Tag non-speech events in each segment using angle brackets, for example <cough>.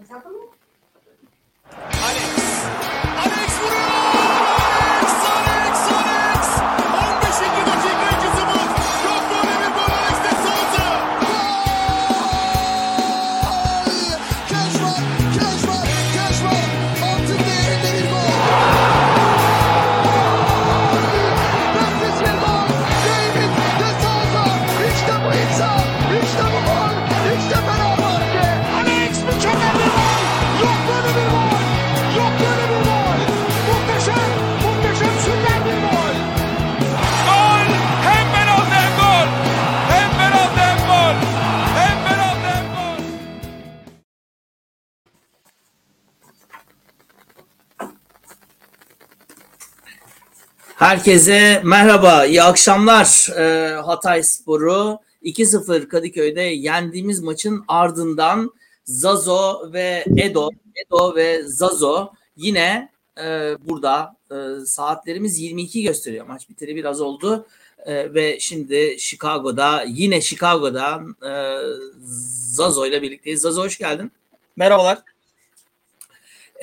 Is that the one? Herkese merhaba, iyi akşamlar. Ee, Hatay Sporu 2-0 Kadıköy'de yendiğimiz maçın ardından Zazo ve Edo, Edo ve Zazo yine e, burada e, saatlerimiz 22 gösteriyor. Maç biteri biraz oldu e, ve şimdi Chicago'da yine Chicago'da e, Zazo ile birlikteyiz. Zazo hoş geldin. Merhabalar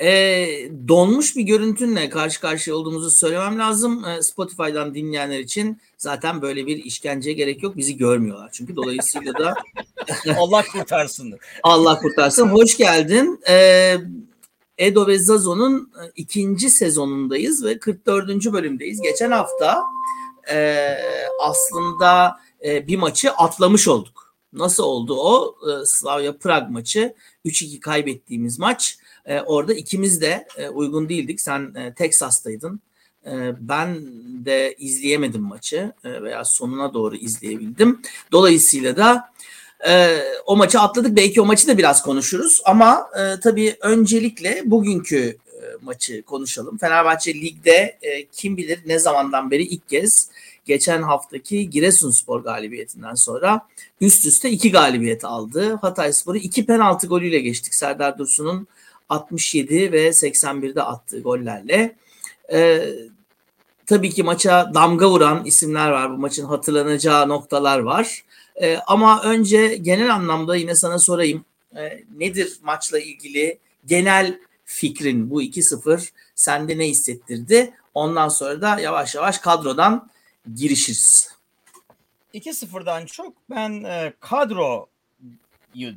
e, donmuş bir görüntünle karşı karşıya olduğumuzu söylemem lazım. E, Spotify'dan dinleyenler için zaten böyle bir işkenceye gerek yok. Bizi görmüyorlar çünkü dolayısıyla da <laughs> Allah kurtarsın. Allah kurtarsın. Hoş geldin. E, Edo ve Zazo'nun e, ikinci sezonundayız ve 44. bölümdeyiz. Geçen hafta e, aslında e, bir maçı atlamış olduk. Nasıl oldu o? E, Slavia Prag maçı 3-2 kaybettiğimiz maç. E, orada ikimiz de e, uygun değildik. Sen e, Texas'taydın. E, ben de izleyemedim maçı e, veya sonuna doğru izleyebildim. Dolayısıyla da e, o maçı atladık. Belki o maçı da biraz konuşuruz. Ama e, tabii öncelikle bugünkü e, maçı konuşalım. Fenerbahçe Lig'de e, kim bilir ne zamandan beri ilk kez geçen haftaki Giresunspor galibiyetinden sonra üst üste iki galibiyet aldı. Hatay Spor'u iki penaltı golüyle geçtik. Serdar Dursun'un 67 ve 81'de attığı gollerle. E, tabii ki maça damga vuran isimler var. Bu maçın hatırlanacağı noktalar var. E, ama önce genel anlamda yine sana sorayım. E, nedir maçla ilgili genel fikrin bu 2-0 sende ne hissettirdi? Ondan sonra da yavaş yavaş kadrodan girişiriz. 2-0'dan çok ben e, kadro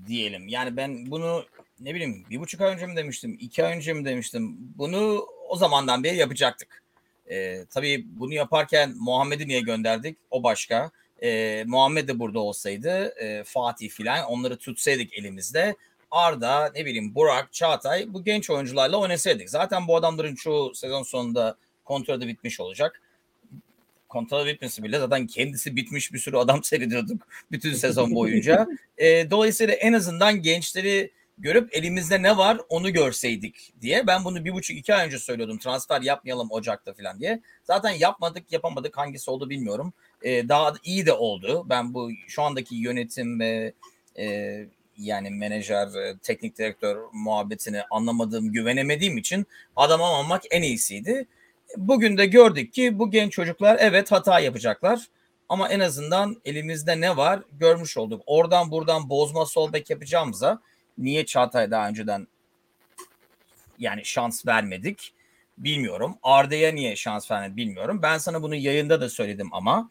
diyelim. Yani ben bunu ne bileyim bir buçuk ay önce mi demiştim, iki ay önce mi demiştim. Bunu o zamandan beri yapacaktık. Ee, tabii bunu yaparken Muhammed'i niye gönderdik? O başka. Ee, Muhammed de burada olsaydı e, Fatih filan onları tutsaydık elimizde. Arda ne bileyim Burak, Çağatay bu genç oyuncularla oynasaydık. Zaten bu adamların çoğu sezon sonunda kontrolde bitmiş olacak. Kontrol bitmesi bile zaten kendisi bitmiş bir sürü adam <laughs> seyrediyorduk bütün sezon boyunca. <laughs> e, dolayısıyla en azından gençleri görüp elimizde ne var onu görseydik diye. Ben bunu bir buçuk iki ay önce söylüyordum transfer yapmayalım Ocak'ta falan diye. Zaten yapmadık yapamadık hangisi oldu bilmiyorum. Ee, daha iyi de oldu. Ben bu şu andaki yönetim ve e, yani menajer, e, teknik direktör muhabbetini anlamadığım, güvenemediğim için adam almamak en iyisiydi. Bugün de gördük ki bu genç çocuklar evet hata yapacaklar. Ama en azından elimizde ne var görmüş olduk. Oradan buradan bozma sol bek yapacağımıza niye Çağatay daha önceden yani şans vermedik bilmiyorum. Arda'ya niye şans vermedik bilmiyorum. Ben sana bunu yayında da söyledim ama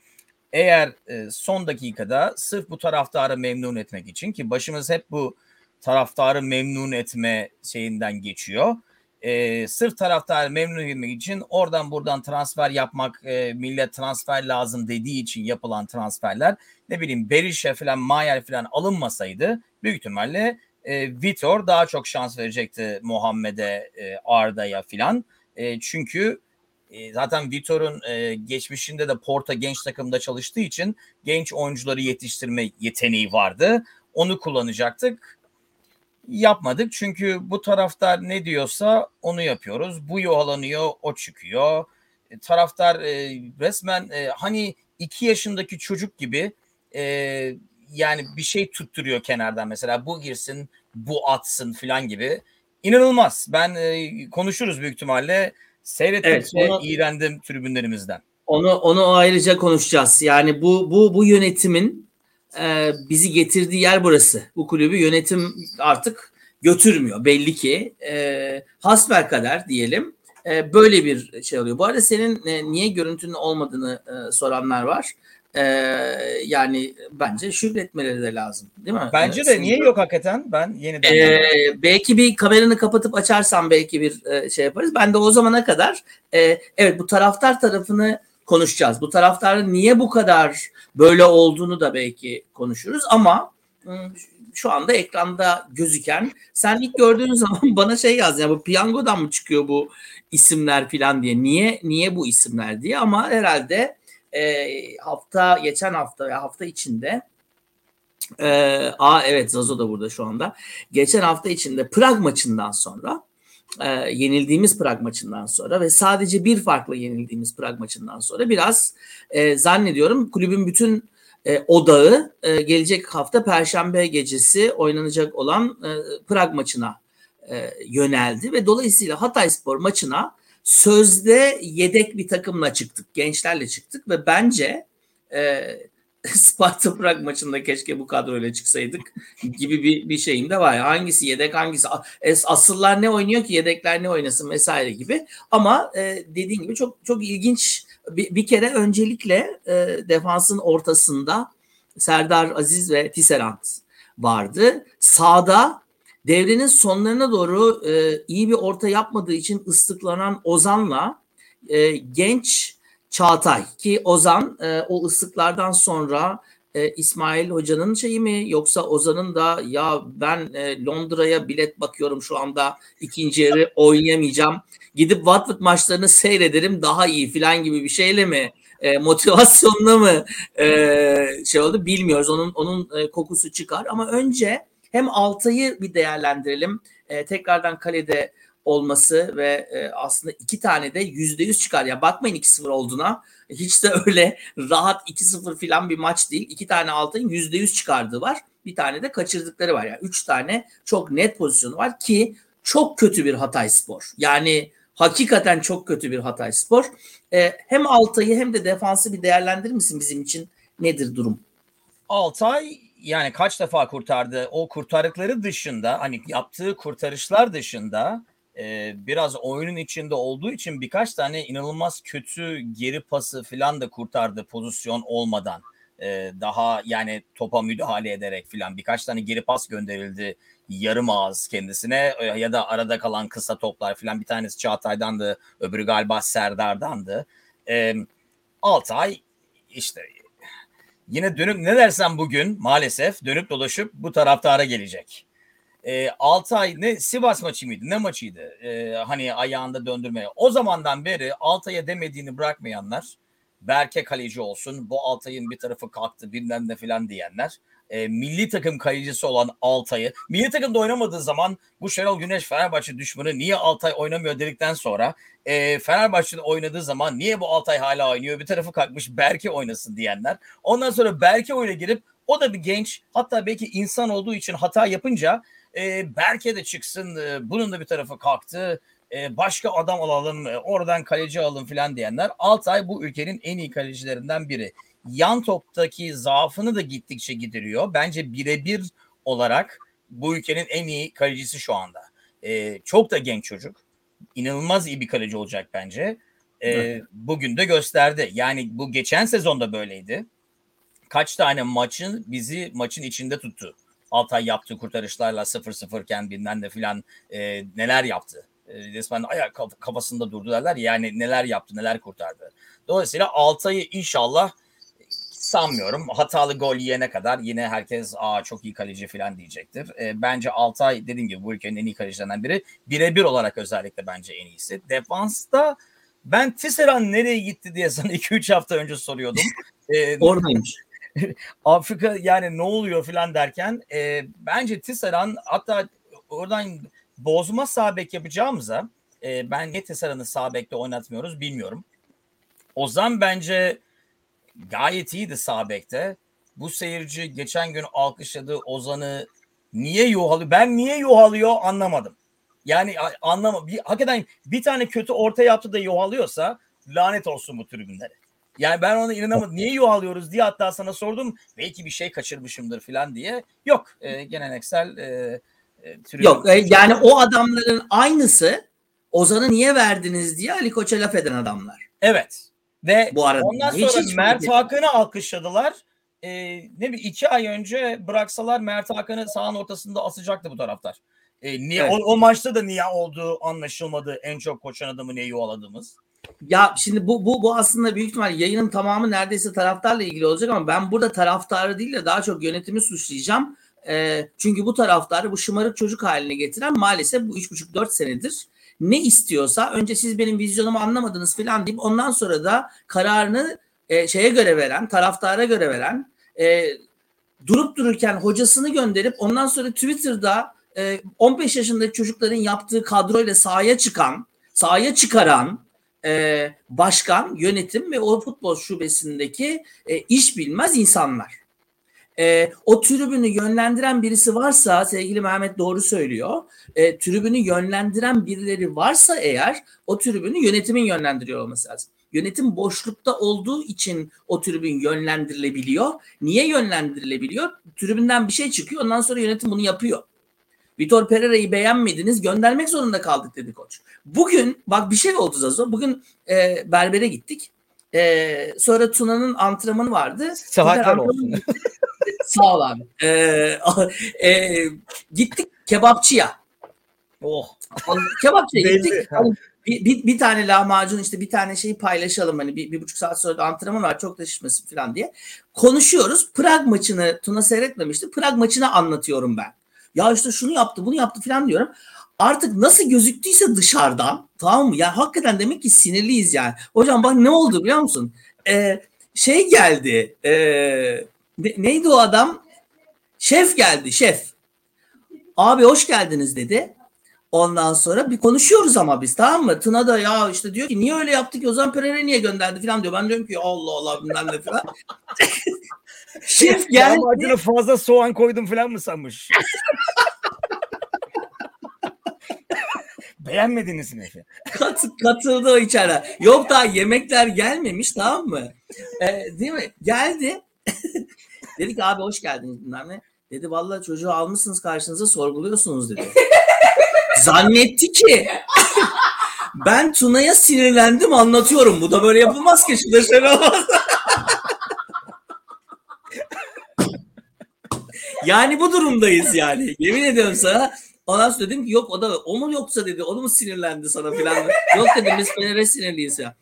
eğer e, son dakikada sırf bu taraftarı memnun etmek için ki başımız hep bu taraftarı memnun etme şeyinden geçiyor. E, sırf taraftarı memnun etmek için oradan buradan transfer yapmak, e, millet transfer lazım dediği için yapılan transferler ne bileyim Berişe falan Mayer falan alınmasaydı büyük ihtimalle e, Vitor daha çok şans verecekti Muhammed'e, e, Arda'ya filan. E, çünkü e, zaten Vitor'un e, geçmişinde de Porta genç takımda çalıştığı için genç oyuncuları yetiştirme yeteneği vardı. Onu kullanacaktık. Yapmadık çünkü bu taraftar ne diyorsa onu yapıyoruz. Bu yuhalanıyor, o çıkıyor. E, taraftar e, resmen e, hani iki yaşındaki çocuk gibi e, yani bir şey tutturuyor kenardan mesela bu girsin bu atsın falan gibi. İnanılmaz. Ben e, konuşuruz büyük ihtimalle. Seyrettikçe evet, onu, iğrendim tribünlerimizden. Onu onu ayrıca konuşacağız. Yani bu bu bu yönetimin e, bizi getirdiği yer burası. Bu kulübü yönetim artık götürmüyor belli ki. E, hasbel kadar diyelim e, böyle bir şey oluyor. Bu arada senin e, niye görüntünün olmadığını e, soranlar var. E, yani bence şükretmeleri de lazım değil mi? Bence E, de niye yok hakikaten? Ben yeniden e, belki bir kameranı kapatıp açarsan belki bir e, şey yaparız. Ben de o zamana kadar e, evet bu taraftar tarafını konuşacağız. Bu taraftarın niye bu kadar böyle olduğunu da belki konuşuruz ama şu anda ekranda gözüken sen ilk gördüğün <laughs> zaman bana şey yaz ya bu piyangodan mı çıkıyor bu isimler falan diye. Niye niye bu isimler diye ama herhalde e, hafta geçen hafta ve hafta içinde e, aa evet Zazo da burada şu anda. Geçen hafta içinde Prag maçından sonra e, yenildiğimiz Prag maçından sonra ve sadece bir farklı yenildiğimiz Prag maçından sonra biraz e, zannediyorum kulübün bütün e, odağı e, gelecek hafta Perşembe gecesi oynanacak olan e, Prag maçına e, yöneldi ve dolayısıyla Hatayspor maçına sözde yedek bir takımla çıktık, gençlerle çıktık ve bence e, <laughs> Sparta Prag maçında keşke bu kadroyla çıksaydık gibi bir, bir şeyim de var. Hangisi yedek hangisi asıllar ne oynuyor ki yedekler ne oynasın vesaire gibi. Ama e, dediğin gibi çok çok ilginç bir, bir kere öncelikle e, defansın ortasında Serdar Aziz ve Tisserand vardı. Sağda devrenin sonlarına doğru e, iyi bir orta yapmadığı için ıslıklanan Ozan'la e, genç Çağatay ki Ozan e, o ıslıklardan sonra e, İsmail Hoca'nın şeyi mi? Yoksa Ozan'ın da ya ben e, Londra'ya bilet bakıyorum şu anda ikinci yarı oynayamayacağım gidip Watford maçlarını seyrederim daha iyi falan gibi bir şeyle mi e, motivasyonla mı e, şey oldu? Bilmiyoruz. Onun onun e, kokusu çıkar. Ama önce hem Altay'ı bir değerlendirelim e, tekrardan kalede olması ve e, aslında iki tane de yüzde yüz çıkar. Ya bakmayın 2-0 olduğuna. Hiç de öyle rahat 2-0 falan bir maç değil. İki tane altın yüzde yüz çıkardığı var. Bir tane de kaçırdıkları var. Yani üç tane çok net pozisyonu var ki çok kötü bir Hatay Spor. Yani hakikaten çok kötü bir Hatay Spor. E, hem Altay'ı hem de defansı bir değerlendirir misin bizim için? Nedir durum? Altay yani kaç defa kurtardı? O kurtarıkları dışında hani yaptığı kurtarışlar dışında e, biraz oyunun içinde olduğu için birkaç tane inanılmaz kötü geri pası falan da kurtardı pozisyon olmadan. E, daha yani topa müdahale ederek falan birkaç tane geri pas gönderildi yarım ağız kendisine ya da arada kalan kısa toplar falan bir tanesi Çağatay'dandı öbürü galiba Serdar'dandı. E, Altay işte yine dönüp ne dersen bugün maalesef dönüp dolaşıp bu taraftara gelecek. E, Altay ne Sivas maçı mıydı ne maçıydı? E, hani ayağında döndürmeye o zamandan beri Altay'a demediğini bırakmayanlar Berke kaleci olsun bu Altay'ın bir tarafı kalktı bilmem ne filan diyenler e, milli takım kalecisi olan Altay'ı milli takımda oynamadığı zaman bu Şenol Güneş Fenerbahçe düşmanı niye Altay oynamıyor dedikten sonra e, Fenerbahçe'de oynadığı zaman niye bu Altay hala oynuyor bir tarafı kalkmış Berke oynasın diyenler ondan sonra Berke oyuna girip o da bir genç hatta belki insan olduğu için hata yapınca e, Berke de çıksın e, bunun da bir tarafı kalktı e, başka adam alalım e, oradan kaleci alalım filan diyenler Altay bu ülkenin en iyi kalecilerinden biri. Yan toptaki zaafını da gittikçe gideriyor. Bence birebir olarak bu ülkenin en iyi kalecisi şu anda. E, çok da genç çocuk. İnanılmaz iyi bir kaleci olacak bence. E, evet. Bugün de gösterdi. Yani bu geçen sezonda böyleydi. Kaç tane maçın bizi maçın içinde tuttu. Altay yaptığı kurtarışlarla 0-0 iken bilmem de filan e, neler yaptı. E, resmen ayak kafasında durdu derler yani neler yaptı neler kurtardı. Dolayısıyla Altay'ı inşallah sanmıyorum. Hatalı gol yiyene kadar yine herkes aa çok iyi kaleci falan diyecektir. E, bence Altay dediğim gibi bu ülkenin en iyi kalecilerinden biri. Birebir olarak özellikle bence en iyisi. Defansta ben Tisserand nereye gitti diye sana <laughs> 2-3 hafta önce soruyordum. <laughs> E, Oradaymış. <laughs> Afrika yani ne oluyor filan derken e, bence Tisserand hatta oradan bozma sağ bek yapacağımıza e, ben niye Tisserand'ı sağ bekte oynatmıyoruz bilmiyorum. Ozan bence gayet iyiydi sağ bekte. Bu seyirci geçen gün alkışladı Ozan'ı niye yuhalıyor? Ben niye yuhalıyor anlamadım. Yani anlama bir, hakikaten bir tane kötü orta yaptı da yuhalıyorsa lanet olsun bu tribünlere. Yani ben ona inanamadım. Niye yuvalıyoruz diye hatta sana sordum. Belki bir şey kaçırmışımdır falan diye. Yok. E, geleneksel e, e, tribün- Yok e, yani o adamların aynısı Ozan'ı niye verdiniz diye Ali Koç'a laf eden adamlar. Evet. Ve Bu arada ondan hiç- sonra hiç Mert etmez. Hakan'ı alkışladılar. Ee, ne bir iki ay önce bıraksalar Mert Hakan'ı sahanın ortasında asacaktı bu taraftar. Ee, niye Evet. o, o maçta da niye olduğu anlaşılmadı. En çok koşan adamı neyi yuvaladığımız. Ya şimdi bu bu bu aslında büyük ihtimal yayının tamamı neredeyse taraftarla ilgili olacak ama ben burada taraftarı değil de daha çok yönetimi suçlayacağım. Ee, çünkü bu taraftarı bu şımarık çocuk haline getiren maalesef bu 3,5-4 senedir ne istiyorsa önce siz benim vizyonumu anlamadınız falan deyip ondan sonra da kararını e, şeye göre veren, taraftara göre veren, e, durup dururken hocasını gönderip ondan sonra Twitter'da e, 15 yaşındaki çocukların yaptığı kadroyla sahaya çıkan, sahaya çıkaran e, başkan, yönetim ve o futbol şubesindeki e, iş bilmez insanlar. E, o tribünü yönlendiren birisi varsa sevgili Mehmet doğru söylüyor. E, tribünü yönlendiren birileri varsa eğer o tribünü yönetimin yönlendiriyor olması lazım. Yönetim boşlukta olduğu için o tribün yönlendirilebiliyor. Niye yönlendirilebiliyor? Tribünden bir şey çıkıyor ondan sonra yönetim bunu yapıyor. Vitor Pereira'yı beğenmediniz göndermek zorunda kaldık dedi koç. Bugün bak bir şey oldu Zazo. Bugün e, berbere gittik. E, sonra Tuna'nın antrenmanı vardı. Sıhhatler olsun. <laughs> Sağ ol abi. E, <laughs> e, gittik kebapçıya. Oh. Kebapçıya gittik. Hani bir, bir, bir tane lahmacun işte bir tane şeyi paylaşalım hani bir, bir buçuk saat sonra da antrenman var çok da şişmesin falan diye. Konuşuyoruz. Prag maçını Tuna seyretmemişti. Prag maçını anlatıyorum ben. Ya işte şunu yaptı bunu yaptı falan diyorum. Artık nasıl gözüktüyse dışarıdan tamam mı? Ya hakikaten demek ki sinirliyiz yani. Hocam bak ne oldu biliyor musun? Ee, şey geldi. ee, ne- neydi o adam? Şef geldi şef. Abi hoş geldiniz dedi. Ondan sonra bir konuşuyoruz ama biz tamam mı? Tuna da ya işte diyor ki niye öyle yaptık ki Ozan Pereira niye gönderdi falan diyor. Ben diyorum ki Allah Allah bilmem ne falan. <laughs> Şef geldi. Lahmacuna fazla soğan koydum falan mı sanmış? <laughs> Beğenmediniz mi? <laughs> Kat, katıldı o içeri. Yok daha yemekler gelmemiş tamam mı? Ee, değil mi? Geldi. <laughs> Dedik abi hoş geldiniz bilmem ne. Dedi vallahi çocuğu almışsınız karşınıza sorguluyorsunuz dedi. <laughs> Zannetti ki ben Tuna'ya sinirlendim anlatıyorum. Bu da böyle yapılmaz ki. Şu da şöyle olmaz. yani bu durumdayız yani. Yemin ediyorum sana. Ondan sonra dedim ki yok o da o mu yoksa dedi onu mu sinirlendi sana filan. <laughs> yok dedim biz Fener'e sinirliyiz ya.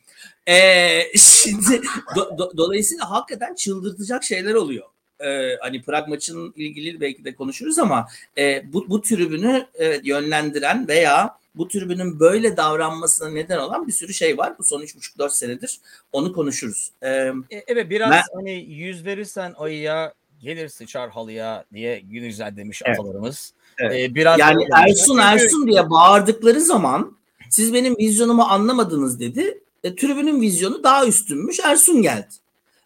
Ee, <laughs> şimdi do- do- dolayısıyla hakikaten çıldırtacak şeyler oluyor. Ee, hani Prag maçının ilgili belki de konuşuruz ama e, bu, bu tribünü evet, yönlendiren veya bu tribünün böyle davranmasına neden olan bir sürü şey var. Bu son 3,5-4 senedir onu konuşuruz. Ee, E, evet biraz Ben- hani yüz verirsen ayıya gelir sıçar halıya diye güzel demiş Evet. atalarımız. Evet. E, biraz Yani. Ersun Ersun diye bağırdıkları zaman siz benim vizyonumu anlamadınız dedi. E, tribünün vizyonu daha üstünmüş. Ersun geldi.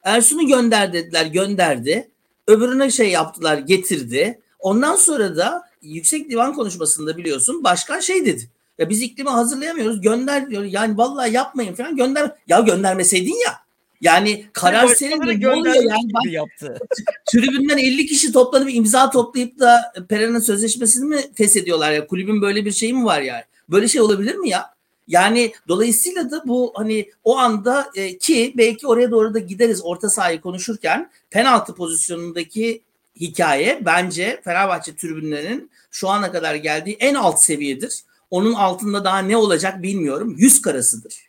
Ersun'u gönder dediler gönderdi. Öbürüne şey yaptılar getirdi. Ondan sonra da yüksek divan konuşmasında biliyorsun başkan şey dedi. Ya biz iklimi hazırlayamıyoruz gönder diyor. Yani vallahi yapmayın falan gönder. Ya göndermeseydin ya. Yani karar senin de ne oluyor yani gibi yaptı. <laughs> tribünden 50 kişi toplanıp imza toplayıp da Pereira'nın sözleşmesini mi feshediyorlar ya? Kulübün böyle bir şeyi mi var yani? Böyle şey olabilir mi ya? Yani dolayısıyla da bu hani o anda e, ki belki oraya doğru da gideriz orta sahayı konuşurken penaltı pozisyonundaki hikaye bence Fenerbahçe tribünlerinin şu ana kadar geldiği en alt seviyedir. Onun altında daha ne olacak bilmiyorum. Yüz karasıdır.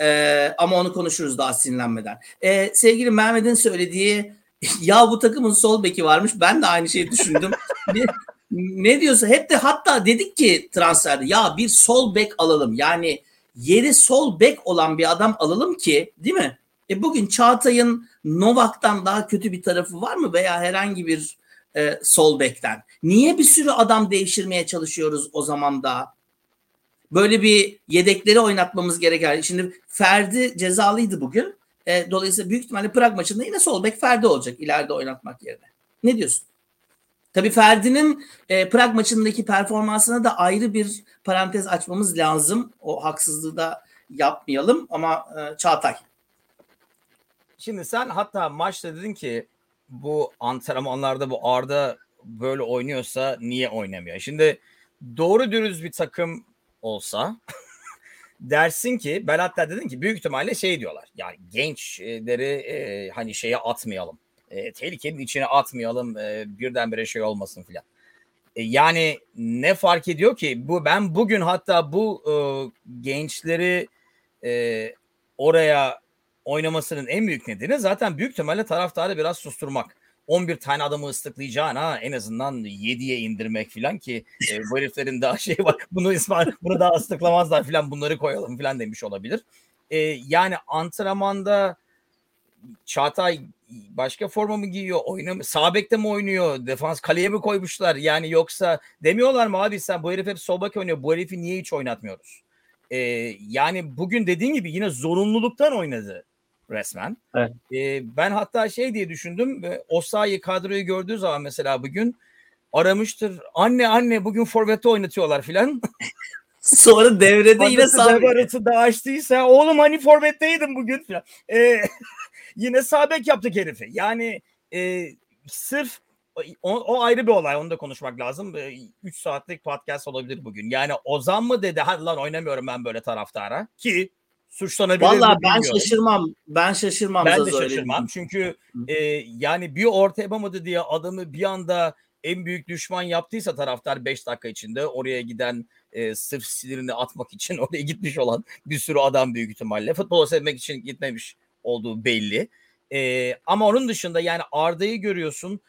Ee, ama onu konuşuruz daha sinirlenmeden. Ee, sevgili Mehmet'in söylediği <laughs> ya bu takımın sol beki varmış. Ben de aynı şeyi düşündüm. <laughs> ne, ne diyorsa hep de hatta dedik ki transferde ya bir sol bek alalım. Yani yeri sol bek olan bir adam alalım ki değil mi? E bugün Çağatay'ın Novak'tan daha kötü bir tarafı var mı veya herhangi bir e, sol bekten? Niye bir sürü adam değiştirmeye çalışıyoruz o zaman da? Böyle bir yedekleri oynatmamız gereker. Şimdi Ferdi cezalıydı bugün. E, dolayısıyla büyük ihtimalle Prag maçında yine sol bek Ferdi olacak ileride oynatmak yerine. Ne diyorsun? Tabii Ferdi'nin e, Prag maçındaki performansına da ayrı bir parantez açmamız lazım. O haksızlığı da yapmayalım ama e, Çağatay. Şimdi sen hatta maçta dedin ki bu antrenmanlarda bu Arda böyle oynuyorsa niye oynamıyor? Şimdi doğru dürüst bir takım olsa <laughs> dersin ki ben hatta dedim ki büyük ihtimalle şey diyorlar. Yani gençleri e, hani şeye atmayalım. E, tehlikenin içine atmayalım. E, birdenbire şey olmasın filan. E, yani ne fark ediyor ki bu ben bugün hatta bu e, gençleri e, oraya oynamasının en büyük nedeni zaten büyük ihtimalle taraftarı biraz susturmak. 11 tane adamı ıslıklayacağına en azından 7'ye indirmek falan ki e, bu heriflerin daha şey var. <laughs> Bunu İsmail bunu daha ıslıklamazlar falan bunları koyalım falan demiş olabilir. E, yani antrenmanda Çağatay başka forma mı giyiyor? Oynam sağ bekte mi oynuyor? Defans kaleye mi koymuşlar? Yani yoksa demiyorlar mı abi sen bu herif hep sol bek oynuyor. Bu herifi niye hiç oynatmıyoruz? Ee, yani bugün dediğin gibi yine zorunluluktan oynadı resmen. Evet. Ee, ben hatta şey diye düşündüm. Osayi kadroyu gördüğü zaman mesela bugün aramıştır. Anne anne bugün forvette oynatıyorlar filan. <laughs> Sonra devrede yine sağ da açtıysa oğlum hani forvetteydim bugün filan. Ee, <laughs> yine sağ bek yaptık herifi. Yani e, sırf o, o ayrı bir olay. Onu da konuşmak lazım. 3 saatlik podcast olabilir bugün. Yani Ozan mı dedi hadi lan oynamıyorum ben böyle taraftara ki suçlanabilir. Valla ben bilmiyorum. şaşırmam. Ben şaşırmam. Ben de şaşırmam. Çünkü e, yani bir orta yapamadı diye adamı bir anda en büyük düşman yaptıysa taraftar 5 dakika içinde oraya giden e, sırf sinirini atmak için <laughs> oraya gitmiş olan bir sürü adam büyük ihtimalle. Futbolu sevmek için gitmemiş olduğu belli. E, ama onun dışında yani Arda'yı görüyorsun.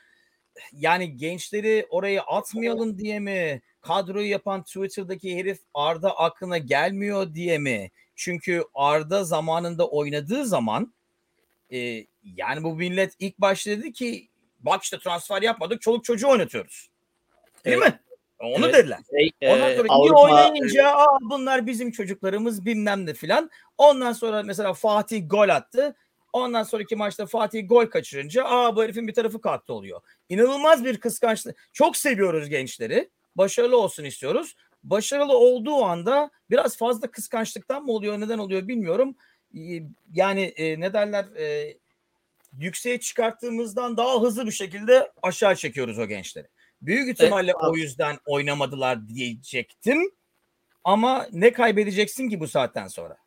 Yani gençleri oraya atmayalım diye mi? Kadroyu yapan Twitter'daki herif Arda aklına gelmiyor diye mi? Çünkü Arda zamanında oynadığı zaman e, yani bu millet ilk başta dedi ki bak işte transfer yapmadık çoluk çocuğu oynatıyoruz. Değil evet. mi? Onu evet. dediler. Şey, Ondan sonra e, iyi oynayınca Aa, bunlar bizim çocuklarımız bilmem ne filan. Ondan sonra mesela Fatih gol attı. Ondan sonraki maçta Fatih gol kaçırınca aa bu herifin bir tarafı kalktı oluyor. İnanılmaz bir kıskançlık. Çok seviyoruz gençleri. Başarılı olsun istiyoruz başarılı olduğu anda biraz fazla kıskançlıktan mı oluyor neden oluyor bilmiyorum. Yani e, ne derler e, yükseğe çıkarttığımızdan daha hızlı bir şekilde aşağı çekiyoruz o gençleri. Büyük ihtimalle evet, o yüzden oynamadılar diyecektim. Ama ne kaybedeceksin ki bu saatten sonra?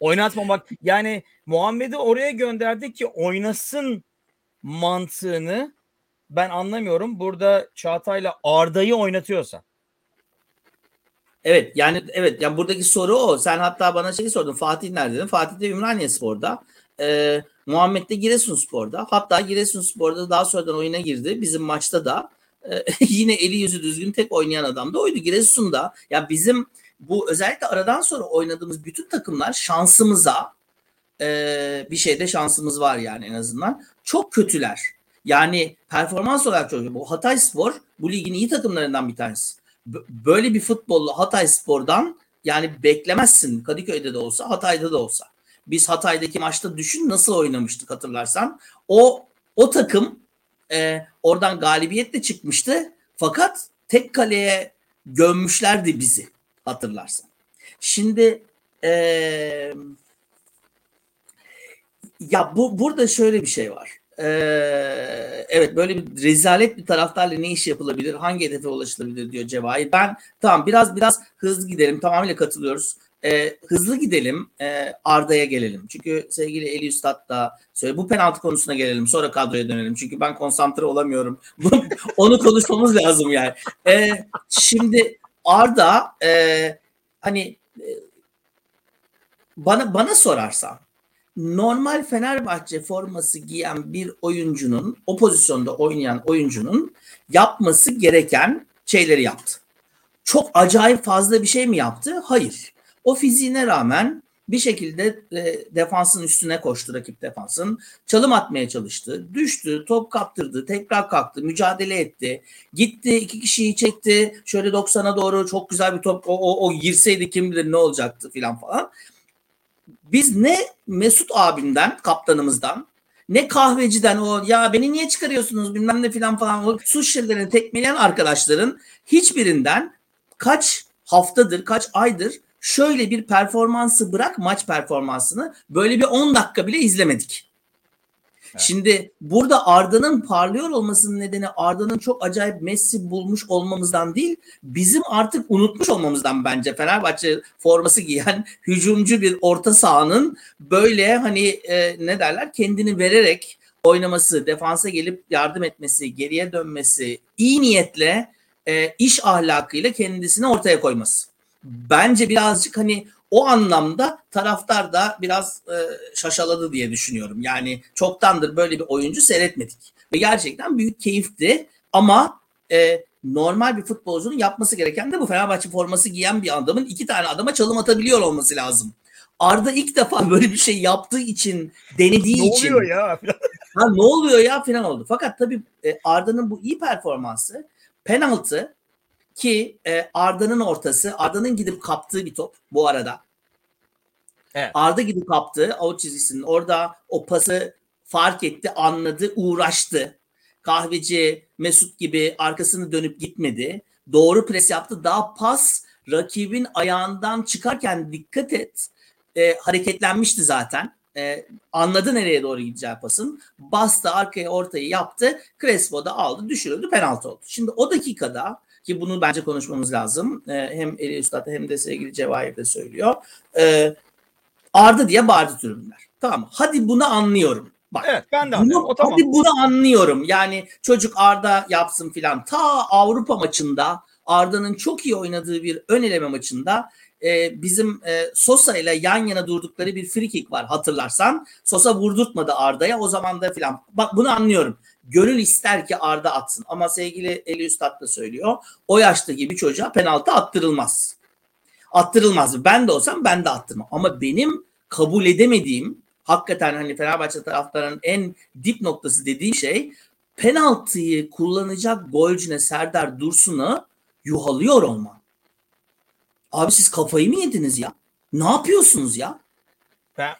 Oynatmamak yani Muhammed'i oraya gönderdik ki oynasın mantığını ben anlamıyorum. Burada Çağatay'la Arda'yı oynatıyorsa Evet yani evet yani buradaki soru o. Sen hatta bana şey sordun Fatih nerede dedin. Fatih de Ümraniye Spor'da. Ee, Muhammed de Giresunspor'da. Hatta Giresunspor'da daha sonradan oyuna girdi. Bizim maçta da e, <laughs> yine eli yüzü düzgün tek oynayan adam da oydu. Giresun'da ya bizim bu özellikle aradan sonra oynadığımız bütün takımlar şansımıza e, bir şeyde şansımız var yani en azından. Çok kötüler. Yani performans olarak çok Bu Hatay Spor bu ligin iyi takımlarından bir tanesi böyle bir futbollu Hatay Spor'dan yani beklemezsin Kadıköy'de de olsa Hatay'da da olsa. Biz Hatay'daki maçta düşün nasıl oynamıştık hatırlarsan. O o takım e, oradan galibiyetle çıkmıştı. Fakat tek kaleye gömmüşlerdi bizi hatırlarsan. Şimdi e, ya bu burada şöyle bir şey var. Ee, evet böyle bir rezalet bir taraftarla ne iş yapılabilir, hangi hedefe ulaşılabilir diyor Cevahir. Ben tamam biraz biraz hızlı gidelim tamamıyla katılıyoruz. Ee, hızlı gidelim e, Arda'ya gelelim. Çünkü sevgili Eli Üstad da söyle bu penaltı konusuna gelelim sonra kadroya dönelim. Çünkü ben konsantre olamıyorum. <laughs> Onu konuşmamız lazım yani. Ee, şimdi Arda e, hani e, bana bana sorarsan normal Fenerbahçe forması giyen bir oyuncunun o pozisyonda oynayan oyuncunun yapması gereken şeyleri yaptı. Çok acayip fazla bir şey mi yaptı? Hayır. O fiziğine rağmen bir şekilde e, defansın üstüne koştu rakip defansın. Çalım atmaya çalıştı. Düştü, top kaptırdı, tekrar kalktı, mücadele etti. Gitti, iki kişiyi çekti. Şöyle 90'a doğru çok güzel bir top. O, o, o girseydi kim bilir ne olacaktı filan falan biz ne Mesut abinden kaptanımızdan ne kahveciden o ya beni niye çıkarıyorsunuz bilmem ne filan falan o su şişelerini tekmeleyen arkadaşların hiçbirinden kaç haftadır kaç aydır şöyle bir performansı bırak maç performansını böyle bir 10 dakika bile izlemedik. Şimdi burada Arda'nın parlıyor olmasının nedeni Arda'nın çok acayip Messi bulmuş olmamızdan değil, bizim artık unutmuş olmamızdan bence Fenerbahçe forması giyen <laughs> hücumcu bir orta sahanın böyle hani e, ne derler kendini vererek oynaması, defansa gelip yardım etmesi, geriye dönmesi, iyi niyetle e, iş ahlakıyla kendisini ortaya koyması. Bence birazcık hani o anlamda taraftar da biraz e, şaşaladı diye düşünüyorum. Yani çoktandır böyle bir oyuncu seyretmedik. Ve gerçekten büyük keyifti ama e, normal bir futbolcunun yapması gereken de bu Fenerbahçe forması giyen bir adamın iki tane adama çalım atabiliyor olması lazım. Arda ilk defa <laughs> böyle bir şey yaptığı için, denediği ne için. Ne oluyor ya? <laughs> ha, ne oluyor ya falan oldu. Fakat tabii e, Arda'nın bu iyi performansı penaltı ki e, Arda'nın ortası, Arda'nın gidip kaptığı bir top bu arada. Evet. Arda gidip kaptı o çizgisinin orada o pası fark etti, anladı, uğraştı. Kahveci Mesut gibi arkasını dönüp gitmedi. Doğru pres yaptı. Daha pas rakibin ayağından çıkarken dikkat et. E, hareketlenmişti zaten. E, anladı nereye doğru gideceği pasın. Bastı arkaya ortayı yaptı. Crespo da aldı düşürüldü penaltı oldu. Şimdi o dakikada ki bunu bence konuşmamız lazım. E, hem Eli Üstad hem de sevgili Cevahir de söylüyor. E, Arda diye bağırdı tribünler. Tamam Hadi bunu anlıyorum. Bak, evet ben de anlıyorum. Bunu, o, tamam. Hadi bunu anlıyorum. Yani çocuk Arda yapsın filan. Ta Avrupa maçında Arda'nın çok iyi oynadığı bir ön eleme maçında e, bizim e, Sosa ile yan yana durdukları bir free kick var hatırlarsan. Sosa vurdurtmadı Arda'ya o zaman da filan. Bak bunu anlıyorum. Gönül ister ki Arda atsın ama sevgili Eli Üstad da söylüyor. O yaşta gibi çocuğa penaltı attırılmaz. Attırılmaz. Ben de olsam ben de attırmam. Ama benim kabul edemediğim hakikaten hani Fenerbahçe taraftarının en dip noktası dediği şey penaltıyı kullanacak golcüne Serdar Dursun'u yuhalıyor olman. Abi siz kafayı mı yediniz ya? Ne yapıyorsunuz ya?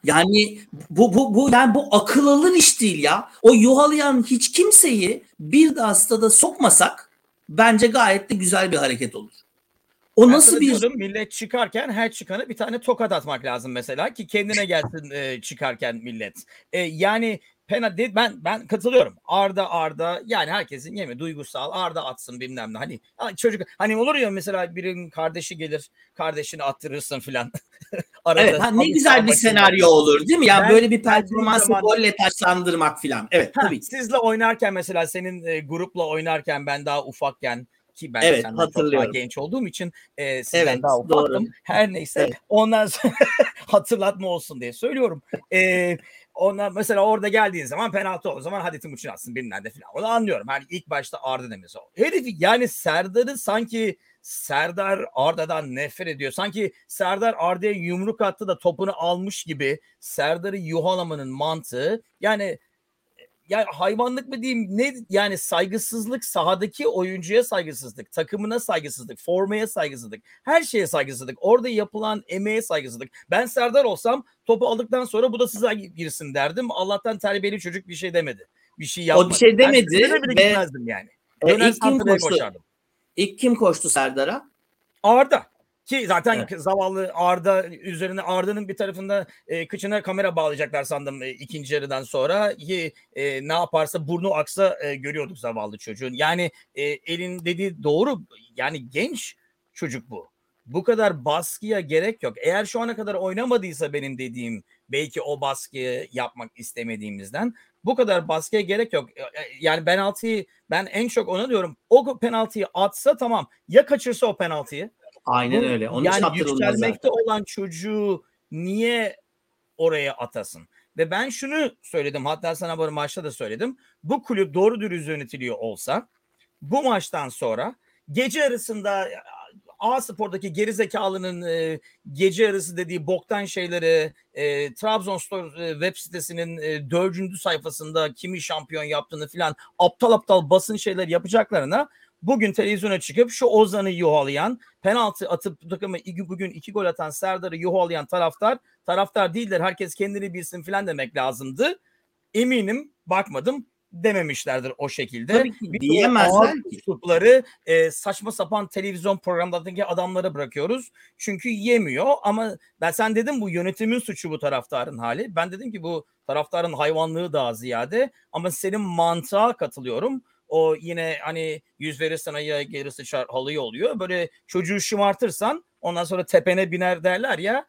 Yani bu bu bu yani bu akıl alır iş değil ya. O yuhalayan hiç kimseyi bir daha stada sokmasak bence gayet de güzel bir hareket olur. O ben nasıl bir diyordum, millet çıkarken her çıkanı bir tane tokat atmak lazım mesela ki kendine gelsin e, çıkarken millet. E, yani pena ben ben katılıyorum. Arda Arda yani herkesin yemi duygusal Arda atsın bilmem ne. Hani çocuk hani olur ya mesela birinin kardeşi gelir kardeşini attırırsın filan. <laughs> evet ha, ne güzel bir senaryo olur değil mi? Yani ben, böyle bir performansı golle taşlandırmak filan. Evet ha, tabii. Sizle oynarken mesela senin e, grupla oynarken ben daha ufakken ki ben evet, senden çok daha genç olduğum için e, sizden evet, daha ufaktım. Doğru. Her neyse evet. ondan sonra <laughs> hatırlatma olsun diye söylüyorum. E, onlar mesela orada geldiğin zaman penaltı o zaman hadi Timuçin atsın bilmem ne falan. Onu anlıyorum. Hani ilk başta Arda demesi o. Herifi yani Serdar'ı sanki Serdar Arda'dan nefret ediyor. Sanki Serdar Arda'ya yumruk attı da topunu almış gibi Serdar'ı yuhalamanın mantığı yani yani hayvanlık mı diyeyim ne yani saygısızlık sahadaki oyuncuya saygısızlık takımına saygısızlık formaya saygısızlık her şeye saygısızlık orada yapılan emeğe saygısızlık ben Serdar olsam topu aldıktan sonra bu da size girsin derdim Allah'tan terbiyeli çocuk bir şey demedi bir şey yapmadı. O bir şey demedi ben bile ve gitmezdim yani. E, ilk kim koştu? İlk kim koştu Serdar'a? Arda. Ki zaten evet. zavallı Arda üzerine Arda'nın bir tarafında e, kıçına kamera bağlayacaklar sandım e, ikinci yarıdan sonra ki e, ne yaparsa burnu aksa e, görüyorduk zavallı çocuğun. Yani e, elin dediği doğru yani genç çocuk bu. Bu kadar baskıya gerek yok. Eğer şu ana kadar oynamadıysa benim dediğim belki o baskıyı yapmak istemediğimizden bu kadar baskıya gerek yok. E, e, yani penaltıyı ben en çok ona diyorum. O penaltıyı atsa tamam. Ya kaçırsa o penaltıyı Aynen Bu, öyle. Onun yani yükselmekte olan çocuğu niye oraya atasın? Ve ben şunu söyledim hatta sana bu maçta da söyledim. Bu kulüp doğru dürüst yönetiliyor olsa bu maçtan sonra gece arasında A Spor'daki gerizekalının e, gece yarısı dediği boktan şeyleri e, Trabzonspor e, web sitesinin e, dördüncü sayfasında kimi şampiyon yaptığını filan aptal aptal basın şeyler yapacaklarına bugün televizyona çıkıp şu Ozan'ı yuhalayan, penaltı atıp takımı bugün iki gol atan Serdar'ı yuhalayan taraftar, taraftar değiller herkes kendini bilsin filan demek lazımdı. Eminim bakmadım dememişlerdir o şekilde. Tabii ki diyemezler ki. supları e, saçma sapan televizyon programlarındaki adamlara bırakıyoruz. Çünkü yemiyor ama ben sen dedim bu yönetimin suçu bu taraftarın hali. Ben dedim ki bu taraftarın hayvanlığı daha ziyade ama senin mantığa katılıyorum. O yine hani yüz verirsen ayıya geri sıçar halıyı oluyor. Böyle çocuğu şımartırsan ondan sonra tepene biner derler ya.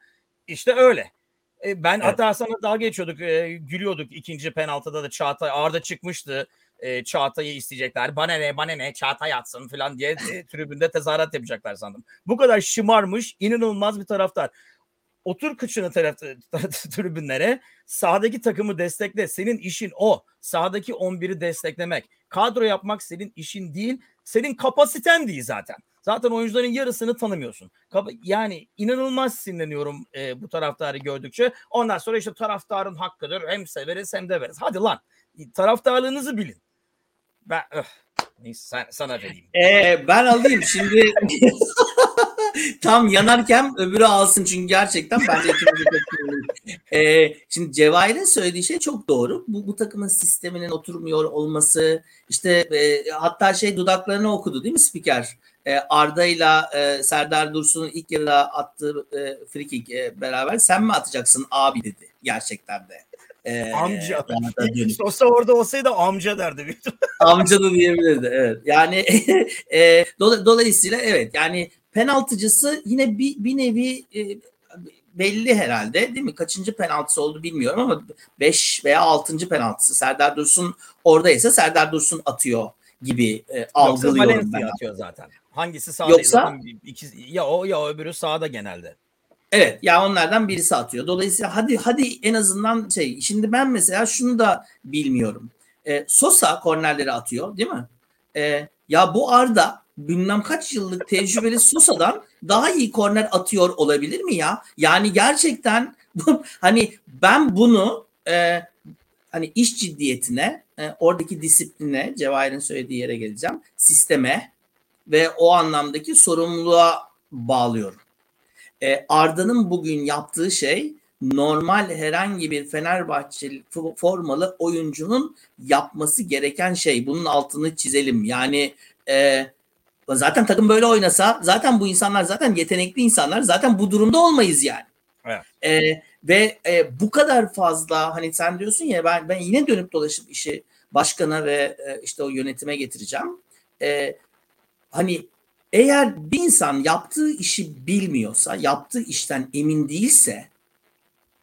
İşte öyle. E, ben Evet. hatta sana dalga geçiyorduk, e, gülüyorduk ikinci penaltıda da Çağatay Arda çıkmıştı. E, Çağatay'ı isteyecekler. Bana ne, bana ne, Çağatay atsın falan diye e, <laughs> tribünde tezahürat yapacaklar sandım. Bu kadar şımarmış, inanılmaz bir taraftar. Otur kıçını taraf, <laughs> tribünlere, sahadaki takımı destekle. Senin işin o. Sahadaki 11'i desteklemek. Kadro yapmak senin işin değil. Senin kapasiten değil zaten. Zaten oyuncuların yarısını tanımıyorsun. Yani inanılmaz sinirleniyorum e, bu taraftarı gördükçe. Ondan sonra işte taraftarın hakkıdır. Hem severiz hem de veririz. Hadi lan. Taraftarlığınızı bilin. Ben öh, neyse sen, sana vereyim. Ee, ben alayım şimdi. <laughs> Tam yanarken öbürü alsın çünkü gerçekten bence ikimiz de. Ee, şimdi Cevahir'in söylediği şey çok doğru. Bu, bu takımın sisteminin oturmuyor olması işte e, hatta şey dudaklarını okudu değil mi spiker? E, Arda ile e, Serdar Dursun'un ilk yarıda attığı e, free kick e, beraber sen mi atacaksın abi dedi gerçekten de. E, Amca. Dönüp. <laughs> Sosa orada olsaydı amca derdi. büyük. Amca da diyebilirdi evet. Yani <laughs> e, dola- dolayısıyla evet yani penaltıcısı yine bir, bir nevi e, belli herhalde değil mi? Kaçıncı penaltısı oldu bilmiyorum ama 5 veya 6. penaltısı. Serdar Dursun oradaysa Serdar Dursun atıyor gibi e, Yoksa algılıyorum Valencia ben. atıyor zaten. Hangisi sağda? Yoksa- zaten ya o ya öbürü sağda genelde. Evet ya onlardan birisi atıyor. Dolayısıyla hadi hadi en azından şey şimdi ben mesela şunu da bilmiyorum. E, Sosa kornerleri atıyor değil mi? E, ya bu Arda bilmem kaç yıllık tecrübeli Sosa'dan daha iyi korner atıyor olabilir mi ya? Yani gerçekten <laughs> hani ben bunu e, hani iş ciddiyetine, e, oradaki disipline, Cevahir'in söylediği yere geleceğim, sisteme ve o anlamdaki sorumluluğa bağlıyorum. E, Arda'nın bugün yaptığı şey normal herhangi bir Fenerbahçeli fo- formalı oyuncunun yapması gereken şey. Bunun altını çizelim. Yani e, zaten takım böyle oynasa zaten bu insanlar zaten yetenekli insanlar zaten bu durumda olmayız yani. Evet. E, ve e, bu kadar fazla hani sen diyorsun ya ben ben yine dönüp dolaşıp işi başkana ve e, işte o yönetime getireceğim. E, hani eğer bir insan yaptığı işi bilmiyorsa, yaptığı işten emin değilse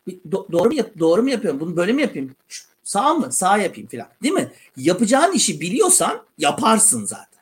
do- doğru mu yap- doğru mu yapıyorum? Bunu böyle mi yapayım? Sağ mı? Sağ yapayım filan. Değil mi? Yapacağın işi biliyorsan yaparsın zaten.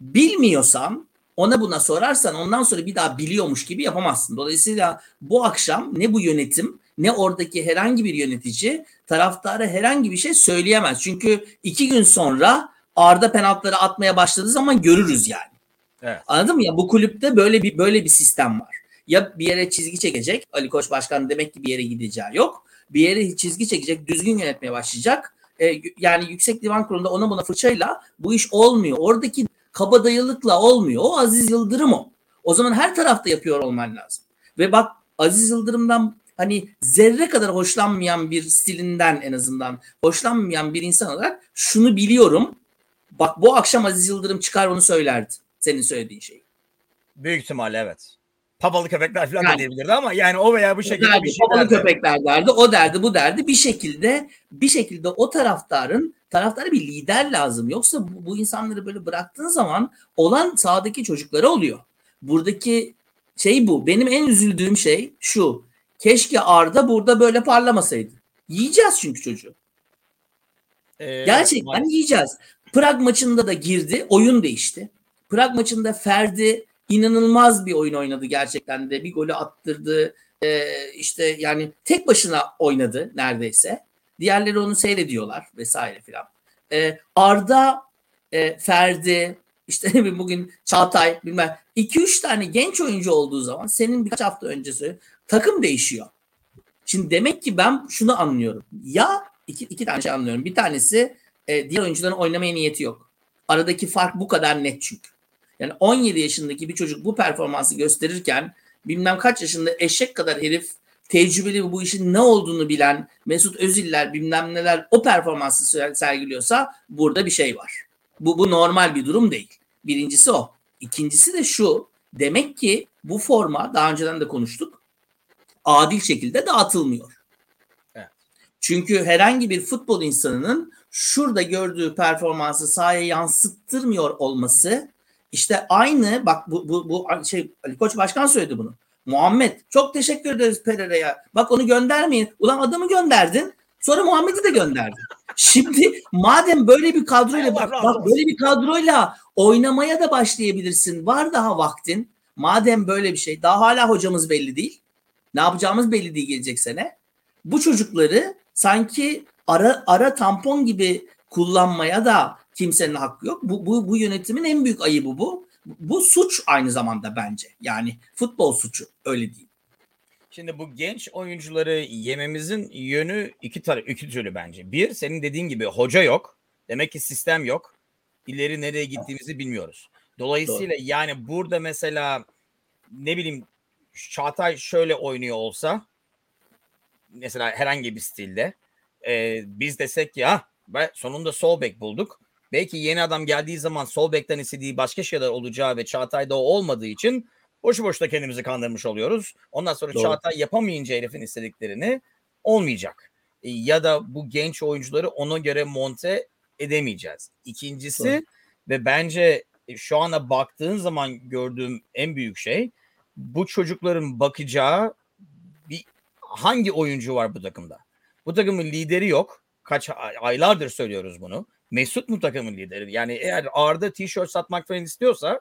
Bilmiyorsan ona buna sorarsan ondan sonra bir daha biliyormuş gibi yapamazsın. Dolayısıyla bu akşam ne bu yönetim ne oradaki herhangi bir yönetici taraftara herhangi bir şey söyleyemez. Çünkü iki gün sonra Arda penaltıları atmaya başladığı zaman görürüz yani. Evet. Anladın mı ya? Bu kulüpte böyle bir böyle bir sistem var. Ya bir yere çizgi çekecek. Ali Koç Başkan demek ki bir yere gideceği yok. Bir yere çizgi çekecek, düzgün yönetmeye başlayacak. Ee, yani Yüksek Divan Kurulu'nda ona buna fırçayla bu iş olmuyor. Oradaki kabadayılıkla olmuyor. O Aziz Yıldırım o. O zaman her tarafta yapıyor olman lazım. Ve bak Aziz Yıldırım'dan hani zerre kadar hoşlanmayan bir stilinden en azından hoşlanmayan bir insan olarak şunu biliyorum. Bak bu akşam Aziz Yıldırım çıkar onu söylerdi. Senin söylediğin şey. Büyük ihtimalle evet. Papalı köpekler falan Yani. da diyebilirdi ama yani o veya bu şekilde derdi, bir şey babalı derdi. köpekler derdi, o derdi, bu derdi. Bir şekilde bir şekilde o taraftarın taraftara bir lider lazım. Yoksa bu, bu insanları böyle bıraktığın zaman olan sahadaki çocuklara oluyor. Buradaki şey bu. Benim en üzüldüğüm şey şu. Keşke Arda burada böyle parlamasaydı. Yiyeceğiz çünkü çocuğu. Ee, Gerçekten maalesef. yiyeceğiz. Prag maçında da girdi. Oyun değişti. Prag maçında Ferdi inanılmaz bir oyun oynadı gerçekten de. Bir golü attırdı. Ee, işte yani tek başına oynadı neredeyse. Diğerleri onu seyrediyorlar vesaire filan. Ee, Arda, e, Ferdi, işte <laughs> bugün Çağatay bilmem 2-3 tane genç oyuncu olduğu zaman senin birkaç hafta öncesi takım değişiyor. Şimdi demek ki ben şunu anlıyorum. Ya iki, iki tane şey anlıyorum. Bir tanesi e, diğer oyuncuların oynamaya niyeti yok. Aradaki fark bu kadar net çünkü. Yani 17 yaşındaki bir çocuk bu performansı gösterirken bilmem kaç yaşında eşek kadar herif tecrübeli bu işin ne olduğunu bilen Mesut Öziller bilmem neler o performansı sergiliyorsa burada bir şey var. Bu, bu normal bir durum değil. Birincisi o. İkincisi de şu. Demek ki bu forma daha önceden de konuştuk. Adil şekilde dağıtılmıyor. Evet. Çünkü herhangi bir futbol insanının şurada gördüğü performansı sahaya yansıttırmıyor olması işte aynı bak bu, bu, bu şey Ali Koç Başkan söyledi bunu. Muhammed çok teşekkür ederiz Pereira'ya. Bak onu göndermeyin. Ulan adamı gönderdin. Sonra Muhammed'i de gönderdin. Şimdi madem böyle bir kadroyla bak, bak böyle bir kadroyla oynamaya da başlayabilirsin. Var daha vaktin. Madem böyle bir şey daha hala hocamız belli değil. Ne yapacağımız belli değil gelecek sene. Bu çocukları sanki ara ara tampon gibi kullanmaya da kimsenin hakkı yok. Bu, bu, bu yönetimin en büyük ayıbı bu. Bu suç aynı zamanda bence. Yani futbol suçu öyle değil. Şimdi bu genç oyuncuları yememizin yönü iki taraf iki türlü bence. Bir senin dediğin gibi hoca yok. Demek ki sistem yok. İleri nereye gittiğimizi bilmiyoruz. Dolayısıyla Doğru. yani burada mesela ne bileyim Çağatay şöyle oynuyor olsa mesela herhangi bir stilde e, biz desek ya ve sonunda sol bek bulduk. Belki yeni adam geldiği zaman sol bekten istediği başka şeyler olacağı ve Çağatay'da o olmadığı için boşu boşuna kendimizi kandırmış oluyoruz. Ondan sonra Doğru. Çağatay yapamayınca herifin istediklerini olmayacak. E, ya da bu genç oyuncuları ona göre monte edemeyeceğiz. İkincisi Doğru. ve bence şu ana baktığın zaman gördüğüm en büyük şey bu çocukların bakacağı bir hangi oyuncu var bu takımda? Bu takımın lideri yok. Kaç aylardır söylüyoruz bunu. Mesut mu takımın lideri? Yani eğer Arda tişört satmak falan istiyorsa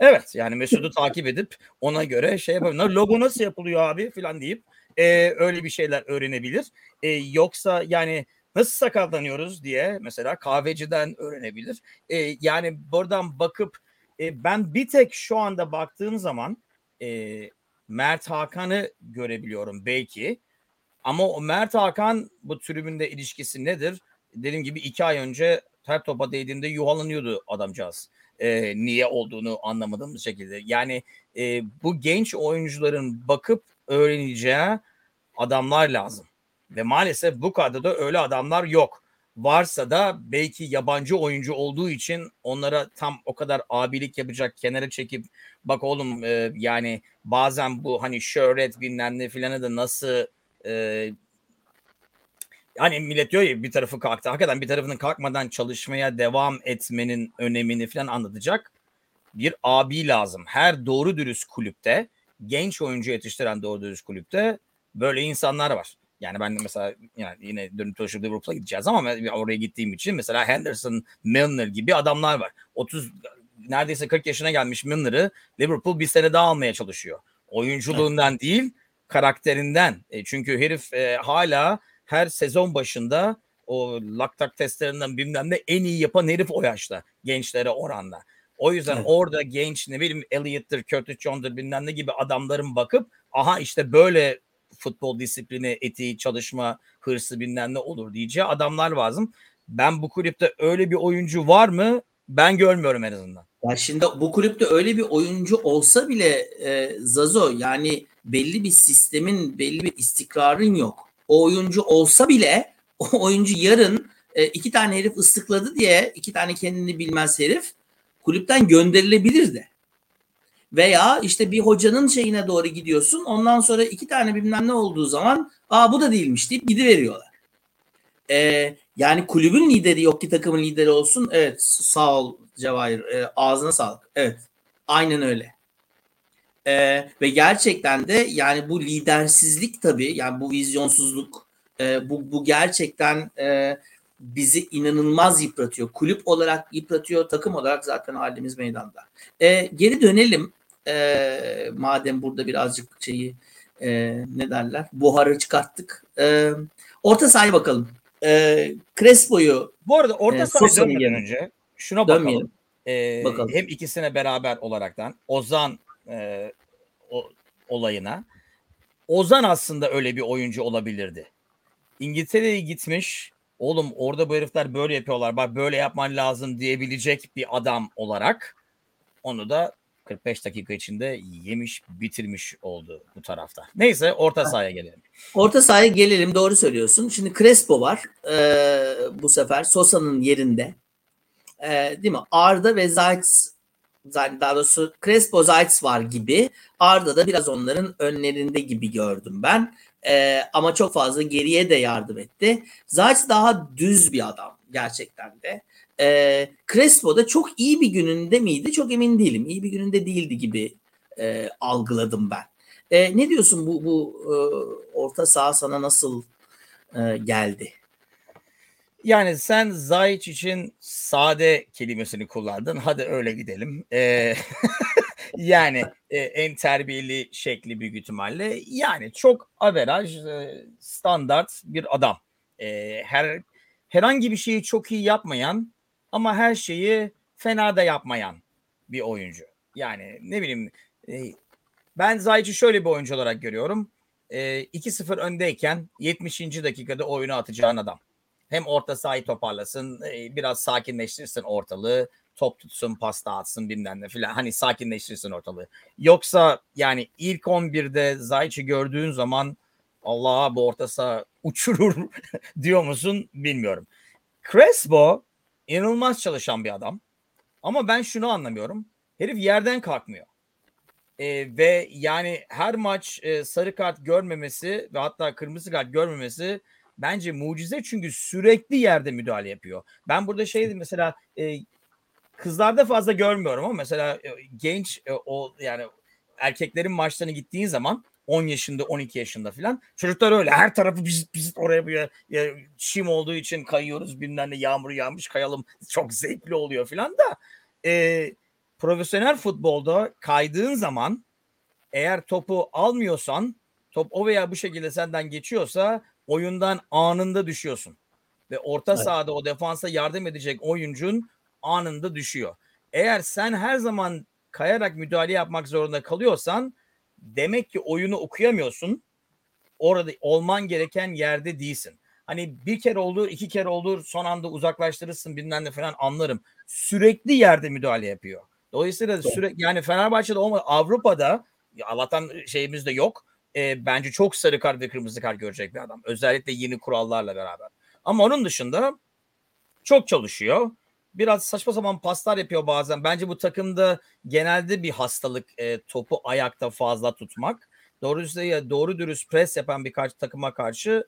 evet yani Mesut'u <laughs> takip edip ona göre şey yapabilir. Logo nasıl yapılıyor abi falan deyip e, öyle bir şeyler öğrenebilir. E, yoksa yani nasıl sakatlanıyoruz diye mesela kahveciden öğrenebilir. E, yani buradan bakıp e, ben bir tek şu anda baktığım zaman e, Mert Hakan'ı görebiliyorum belki. Ama o Mert Hakan bu tribünde ilişkisi nedir? Dediğim gibi iki ay önce her topa değdiğinde yuhalanıyordu adamcağız. E, niye olduğunu anlamadığım şekilde. Yani e, bu genç oyuncuların bakıp öğreneceği adamlar lazım. Ve maalesef bu kadroda öyle adamlar yok. Varsa da belki yabancı oyuncu olduğu için onlara tam o kadar abilik yapacak kenara çekip bak oğlum e, yani bazen bu hani şöhret bilmem ne filanı da nasıl e, hani millet diyor ya bir tarafı kalktı. Hakikaten bir tarafının kalkmadan çalışmaya devam etmenin önemini falan anlatacak bir abi lazım. Her doğru dürüst kulüpte genç oyuncu yetiştiren doğru dürüst kulüpte böyle insanlar var. Yani ben de mesela yani yine dönüp dolaşıp Liverpool'a gideceğiz ama oraya gittiğim için mesela Henderson, Milner gibi adamlar var. 30 neredeyse 40 yaşına gelmiş Milner'ı Liverpool bir sene daha almaya çalışıyor. Oyunculuğundan değil karakterinden. E, çünkü herif e, hala her sezon başında o laktak testlerinden bilmem ne en iyi yapan herif o yaşta gençlere oranla. O yüzden evet. orada genç ne bileyim Elliott'tır, Curtis Jones'dur bilmem ne gibi adamların bakıp aha işte böyle futbol disiplini, etiği, çalışma, hırsı bilmem ne olur diyeceği adamlar lazım. Ben bu kulüpte öyle bir oyuncu var mı? Ben görmüyorum en azından. Ya şimdi bu kulüpte öyle bir oyuncu olsa bile e, Zazo yani belli bir sistemin, belli bir istikrarın yok. O oyuncu olsa bile o oyuncu yarın e, iki tane herif ıslıkladı diye iki tane kendini bilmez herif kulüpten gönderilebilir de. Veya işte bir hocanın şeyine doğru gidiyorsun. Ondan sonra iki tane bilmem ne olduğu zaman aa bu da değilmiş deyip gidiveriyorlar. Ee, yani kulübün lideri yok ki takımın lideri olsun. Evet sağ ol Cevahir. Ee, ağzına sağlık. Evet. Aynen öyle. Ee, ve gerçekten de yani bu lidersizlik tabii yani bu vizyonsuzluk e, bu, bu gerçekten e, bizi inanılmaz yıpratıyor. Kulüp olarak yıpratıyor, takım olarak zaten halimiz meydanda. E, geri dönelim e, madem burada birazcık şeyi e, ne derler buharı çıkarttık. E, orta sahaya bakalım. E, Crespo'yu bu arada orta e, sahaya dönmeden önce şuna bakalım. E, bakalım. Hem ikisine beraber olaraktan Ozan e, o, olayına. Ozan aslında öyle bir oyuncu olabilirdi. İngiltere'ye gitmiş. Oğlum orada bu herifler böyle yapıyorlar. Bak böyle yapman lazım diyebilecek bir adam olarak onu da 45 dakika içinde yemiş bitirmiş oldu bu tarafta. Neyse orta sahaya gelelim. Orta sahaya gelelim doğru söylüyorsun. Şimdi Crespo var ee, bu sefer Sosa'nın yerinde. Ee, değil mi? Arda ve Zayt daha doğrusu Crespo Zayt var gibi. Arda da biraz onların önlerinde gibi gördüm ben. Ee, ama çok fazla geriye de yardım etti. Zayt daha düz bir adam gerçekten de. Ee, Crespo da çok iyi bir gününde miydi? Çok emin değilim. İyi bir gününde değildi gibi e, algıladım ben. E, ne diyorsun bu bu e, orta saha sana nasıl e, geldi? Yani sen Zayiç için sade kelimesini kullandın. Hadi öyle gidelim. Ee, <laughs> yani e, en terbiyeli şekli büyük ihtimalle. Yani çok averaj, e, standart bir adam. E, her herhangi bir şeyi çok iyi yapmayan ama her şeyi fena da yapmayan bir oyuncu. Yani ne bileyim e, ben Zayic'i şöyle bir oyuncu olarak görüyorum. E, 2-0 öndeyken 70. dakikada oyunu atacağın adam. Hem orta sahayı toparlasın, e, biraz sakinleştirsin ortalığı, top tutsun, pasta atsın bilmem ne filan. Hani sakinleştirsin ortalığı. Yoksa yani ilk 11'de Zayic'i gördüğün zaman Allah bu orta saha uçurur <laughs> diyor musun bilmiyorum. Crespo inanılmaz çalışan bir adam. Ama ben şunu anlamıyorum. Herif yerden kalkmıyor. Ee, ve yani her maç e, sarı kart görmemesi ve hatta kırmızı kart görmemesi bence mucize çünkü sürekli yerde müdahale yapıyor. Ben burada şey mesela e, kızlarda fazla görmüyorum ama mesela e, genç e, o yani erkeklerin maçlarına gittiğin zaman 10 yaşında 12 yaşında falan çocuklar öyle her tarafı biz biz oraya bir ya, çim olduğu için kayıyoruz bilmem ne yağmur yağmış kayalım çok zevkli oluyor falan da e, profesyonel futbolda kaydığın zaman eğer topu almıyorsan top o veya bu şekilde senden geçiyorsa oyundan anında düşüyorsun. Ve orta evet. sahada o defansa yardım edecek oyuncun anında düşüyor. Eğer sen her zaman kayarak müdahale yapmak zorunda kalıyorsan demek ki oyunu okuyamıyorsun. Orada olman gereken yerde değilsin. Hani bir kere olur, iki kere olur, son anda uzaklaştırırsın bilmem ne falan anlarım. Sürekli yerde müdahale yapıyor. Dolayısıyla sürekli yani Fenerbahçe'de olmadı. Avrupa'da Allah'tan şeyimiz de yok. E, bence çok sarı kart ve kırmızı kart görecek bir adam. Özellikle yeni kurallarla beraber. Ama onun dışında çok çalışıyor. Biraz saçma sapan paslar yapıyor bazen. Bence bu takımda genelde bir hastalık e, topu ayakta fazla tutmak. Doğru doğru dürüst pres yapan birkaç takıma karşı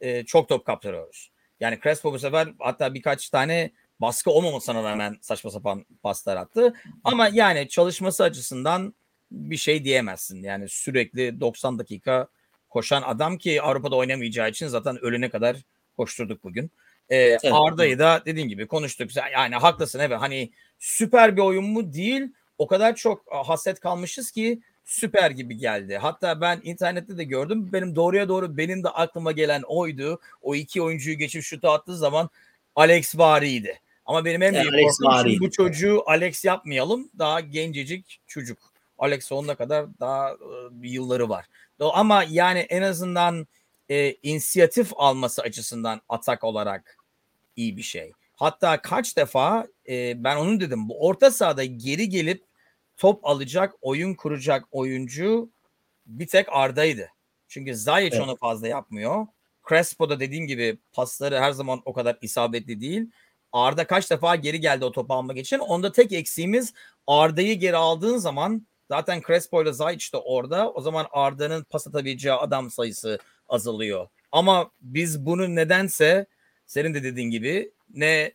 e, çok top kaptırıyoruz. Yani Crespo bu sefer hatta birkaç tane baskı olmamasına rağmen saçma sapan paslar attı. Ama yani çalışması açısından bir şey diyemezsin. Yani sürekli 90 dakika koşan adam ki Avrupa'da oynamayacağı için zaten ölene kadar koşturduk bugün. Ee, evet. Arda'yı da dediğin gibi konuştuk. Yani haklısın evet hani süper bir oyun mu değil o kadar çok haset kalmışız ki süper gibi geldi. Hatta ben internette de gördüm. Benim doğruya doğru benim de aklıma gelen oydu. O iki oyuncuyu geçip şutu attığı zaman Alex Vari'ydi. Ama benim en büyük korkum bu çocuğu Alex yapmayalım. Daha gencecik çocuk. Alex sonuna kadar daha e, yılları var. Ama yani en azından e, inisiyatif alması açısından atak olarak iyi bir şey. Hatta kaç defa e, ben onu dedim. Bu orta sahada geri gelip top alacak, oyun kuracak oyuncu bir tek Arda'ydı. Çünkü Zayic evet. onu fazla yapmıyor. Crespo da dediğim gibi pasları her zaman o kadar isabetli değil. Arda kaç defa geri geldi o topu almak için. Onda tek eksiğimiz Arda'yı geri aldığın zaman zaten Crespo ile Zayic de orada. O zaman Arda'nın pas atabileceği adam sayısı azalıyor. Ama biz bunu nedense senin de dediğin gibi ne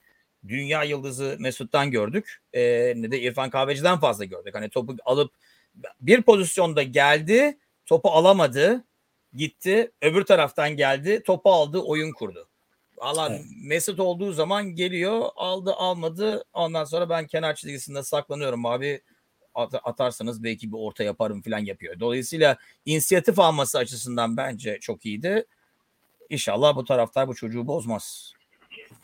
dünya yıldızı Mesut'tan gördük e, ne de İrfan Kahveci'den fazla gördük. Hani topu alıp bir pozisyonda geldi topu alamadı gitti öbür taraftan geldi topu aldı oyun kurdu. Allah evet. Mesut olduğu zaman geliyor aldı almadı ondan sonra ben kenar çizgisinde saklanıyorum abi atarsanız belki bir orta yaparım falan yapıyor. Dolayısıyla inisiyatif alması açısından bence çok iyiydi. İnşallah bu taraftar bu çocuğu bozmaz.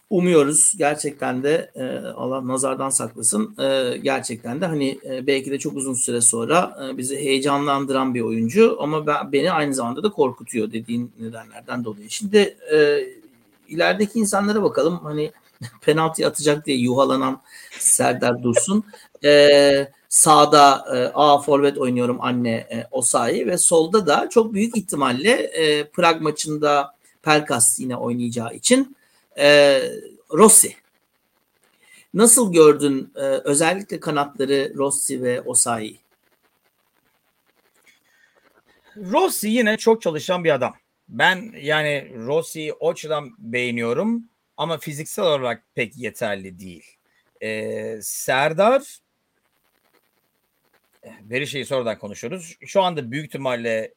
Umuyoruz gerçekten de e, Allah nazardan saklasın. E, gerçekten de hani e, belki de çok uzun süre sonra e, bizi heyecanlandıran bir oyuncu ama ben, beni aynı zamanda da korkutuyor dediğin nedenlerden dolayı. Şimdi e, ilerideki insanlara bakalım. Hani <laughs> penaltı atacak diye yuhalanan Serdar Dursun. E, sağda e, A forvet oynuyorum anne e, Osayi ve solda da çok büyük ihtimalle e, Prag maçında Pelkas yine oynayacağı için e, Rossi. Nasıl gördün e, özellikle kanatları Rossi ve Osayi? Rossi yine çok çalışan bir adam. Ben yani Rossi'yi o açıdan beğeniyorum ama fiziksel olarak pek yeterli değil. Ee, Serdar veri şeyi sonradan konuşuruz. Şu anda büyük ihtimalle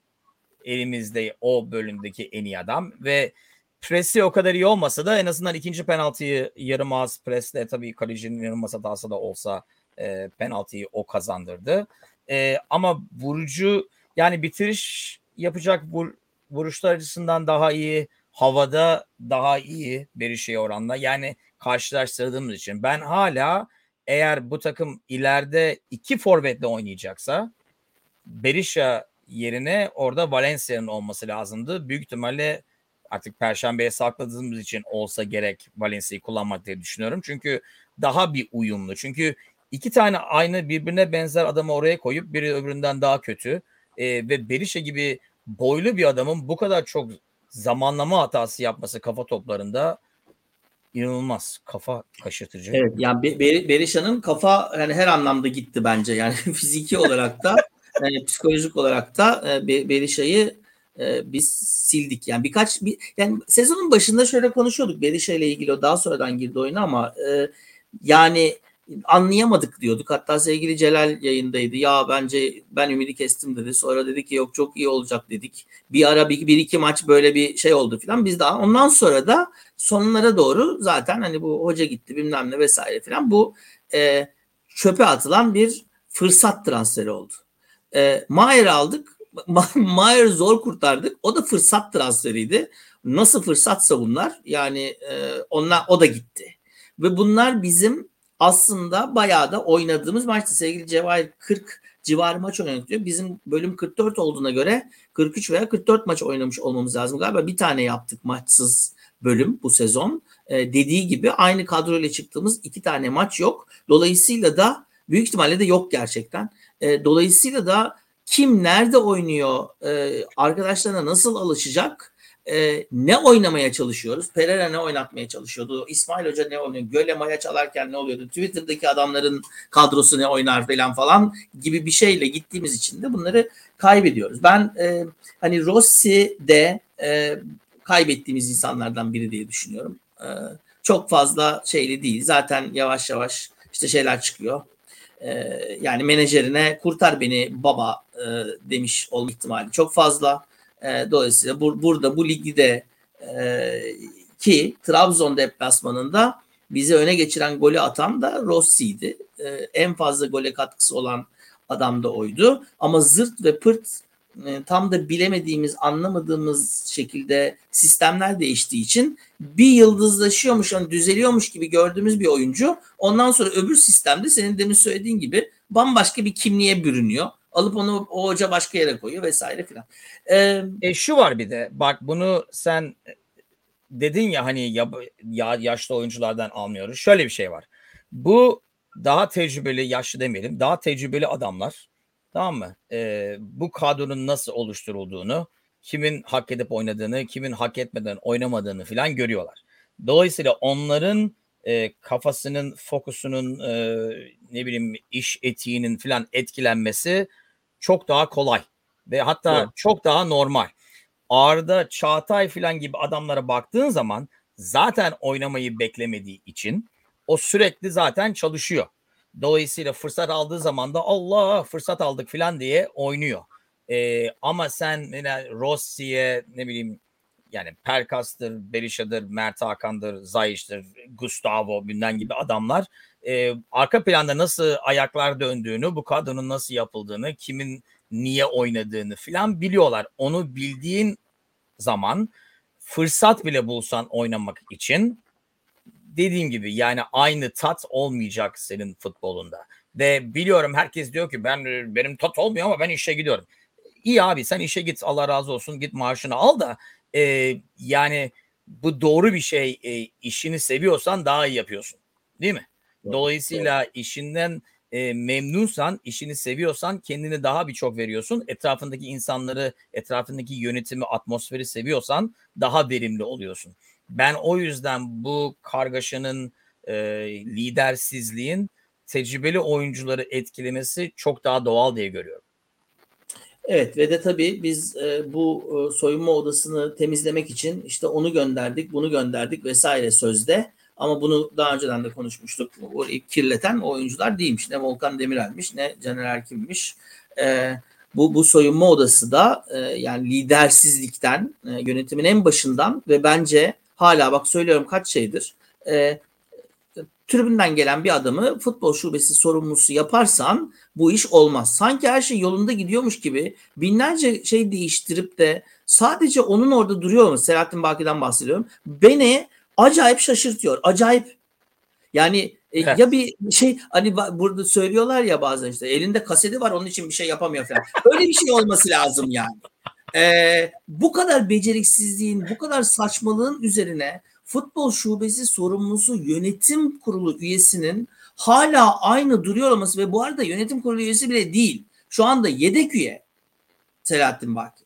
elimizde o bölümdeki en iyi adam ve presi o kadar iyi olmasa da en azından ikinci penaltıyı yarım az presle tabii kalecinin yarım az hatası da olsa e, penaltıyı o kazandırdı. E, ama vurucu yani bitiriş yapacak vur, vuruşlar açısından daha iyi, havada daha iyi Berişe'ye oranla. Yani karşılaştırdığımız için ben hala eğer bu takım ileride iki forvetle oynayacaksa Berisha yerine orada Valencia'nın olması lazımdı. Büyük ihtimalle artık Perşembe'ye sakladığımız için olsa gerek Valencia'yı kullanmak diye düşünüyorum. Çünkü daha bir uyumlu. Çünkü iki tane aynı birbirine benzer adamı oraya koyup biri öbüründen daha kötü. Ee, ve Berisha gibi boylu bir adamın bu kadar çok zamanlama hatası yapması kafa toplarında inanılmaz kafa kaşırtıcı. Evet yani Ber Berisha'nın kafa yani her anlamda gitti bence yani <laughs> fiziki olarak da yani psikolojik olarak da e, Berisha'yı e, biz sildik. Yani birkaç bir, yani sezonun başında şöyle konuşuyorduk Berisha ile ilgili o daha sonradan girdi oyuna ama e, yani anlayamadık diyorduk. Hatta sevgili Celal yayındaydı. Ya bence ben ümidi kestim dedi. Sonra dedi ki yok çok iyi olacak dedik. Bir ara bir, bir iki maç böyle bir şey oldu filan. Biz daha ondan sonra da sonlara doğru zaten hani bu hoca gitti bilmem ne vesaire filan. Bu e, çöpe atılan bir fırsat transferi oldu. E, Mayer aldık. <laughs> Mayer zor kurtardık. O da fırsat transferiydi. Nasıl fırsatsa bunlar yani e, onlar o da gitti. Ve bunlar bizim aslında bayağı da oynadığımız maçta sevgili Cevahir 40 civarı maç oynadık. Bizim bölüm 44 olduğuna göre 43 veya 44 maç oynamış olmamız lazım. Galiba bir tane yaptık maçsız bölüm bu sezon. Ee, dediği gibi aynı kadroyla çıktığımız iki tane maç yok. Dolayısıyla da büyük ihtimalle de yok gerçekten. Ee, dolayısıyla da kim nerede oynuyor, e, arkadaşlarına nasıl alışacak e, ne oynamaya çalışıyoruz? Pereira ne oynatmaya çalışıyordu? İsmail Hoca ne oynuyor? Göle maya çalarken ne oluyordu? Twitter'daki adamların kadrosu ne oynar falan falan gibi bir şeyle gittiğimiz için de bunları kaybediyoruz. Ben e, hani Rossi de e, kaybettiğimiz insanlardan biri diye düşünüyorum. E, çok fazla şeyli değil. Zaten yavaş yavaş işte şeyler çıkıyor. E, yani menajerine kurtar beni baba e, demiş olma ihtimali çok fazla. E, dolayısıyla bur, burada bu ligde e, ki Trabzon deplasmanında bizi öne geçiren golü atan da Rossi'ydi. E, en fazla gole katkısı olan adam da oydu. Ama zırt ve pırt e, tam da bilemediğimiz, anlamadığımız şekilde sistemler değiştiği için bir yıldızlaşıyormuş, yani düzeliyormuş gibi gördüğümüz bir oyuncu ondan sonra öbür sistemde senin demin söylediğin gibi bambaşka bir kimliğe bürünüyor. Alıp onu o hoca başka yere koyuyor vesaire filan. Ee, e, şu var bir de bak bunu sen dedin ya hani ya, ya yaşlı oyunculardan almıyoruz. Şöyle bir şey var. Bu daha tecrübeli yaşlı demeyelim daha tecrübeli adamlar tamam mı? Ee, bu kadronun nasıl oluşturulduğunu kimin hak edip oynadığını kimin hak etmeden oynamadığını filan görüyorlar. Dolayısıyla onların e, kafasının fokusunun e, ne bileyim iş etiğinin filan etkilenmesi çok daha kolay ve hatta evet. çok daha normal. Arda, Çağatay filan gibi adamlara baktığın zaman zaten oynamayı beklemediği için o sürekli zaten çalışıyor. Dolayısıyla fırsat aldığı zaman da Allah fırsat aldık filan diye oynuyor. Ee, ama sen yine Rossi'ye ne bileyim yani Perkas'tır, Berisha'dır, Mert Hakan'dır, Zayiş'tir, Gustavo bilmem gibi adamlar e, arka planda nasıl ayaklar döndüğünü, bu kadronun nasıl yapıldığını, kimin niye oynadığını filan biliyorlar. Onu bildiğin zaman fırsat bile bulsan oynamak için dediğim gibi yani aynı tat olmayacak senin futbolunda. Ve biliyorum herkes diyor ki ben benim tat olmuyor ama ben işe gidiyorum. İyi abi sen işe git Allah razı olsun git maaşını al da e, yani bu doğru bir şey. E, işini seviyorsan daha iyi yapıyorsun. Değil mi? Dolayısıyla doğru. işinden e, memnunsan, işini seviyorsan kendini daha birçok veriyorsun. Etrafındaki insanları, etrafındaki yönetimi, atmosferi seviyorsan daha verimli oluyorsun. Ben o yüzden bu kargaşanın, e, lidersizliğin tecrübeli oyuncuları etkilemesi çok daha doğal diye görüyorum. Evet ve de tabii biz e, bu e, soyunma odasını temizlemek için işte onu gönderdik, bunu gönderdik vesaire sözde. Ama bunu daha önceden de konuşmuştuk. Orayı kirleten oyuncular değilmiş. Ne Volkan Demirel'miş ne Caner Erkin'miş. E, bu, bu soyunma odası da e, yani lidersizlikten, e, yönetimin en başından ve bence hala bak söylüyorum kaç şeydir. E, tribünden gelen bir adamı futbol şubesi sorumlusu yaparsan bu iş olmaz. Sanki her şey yolunda gidiyormuş gibi binlerce şey değiştirip de sadece onun orada duruyor mu? Selahattin Baki'den bahsediyorum. Beni acayip şaşırtıyor. Acayip. Yani e, evet. ya bir şey hani burada söylüyorlar ya bazen işte elinde kaseti var onun için bir şey yapamıyor falan. Öyle bir şey olması lazım yani. Ee, bu kadar beceriksizliğin, bu kadar saçmalığın üzerine futbol şubesi sorumlusu yönetim kurulu üyesinin hala aynı duruyor olması ve bu arada yönetim kurulu üyesi bile değil. Şu anda yedek üye Selahattin Baki.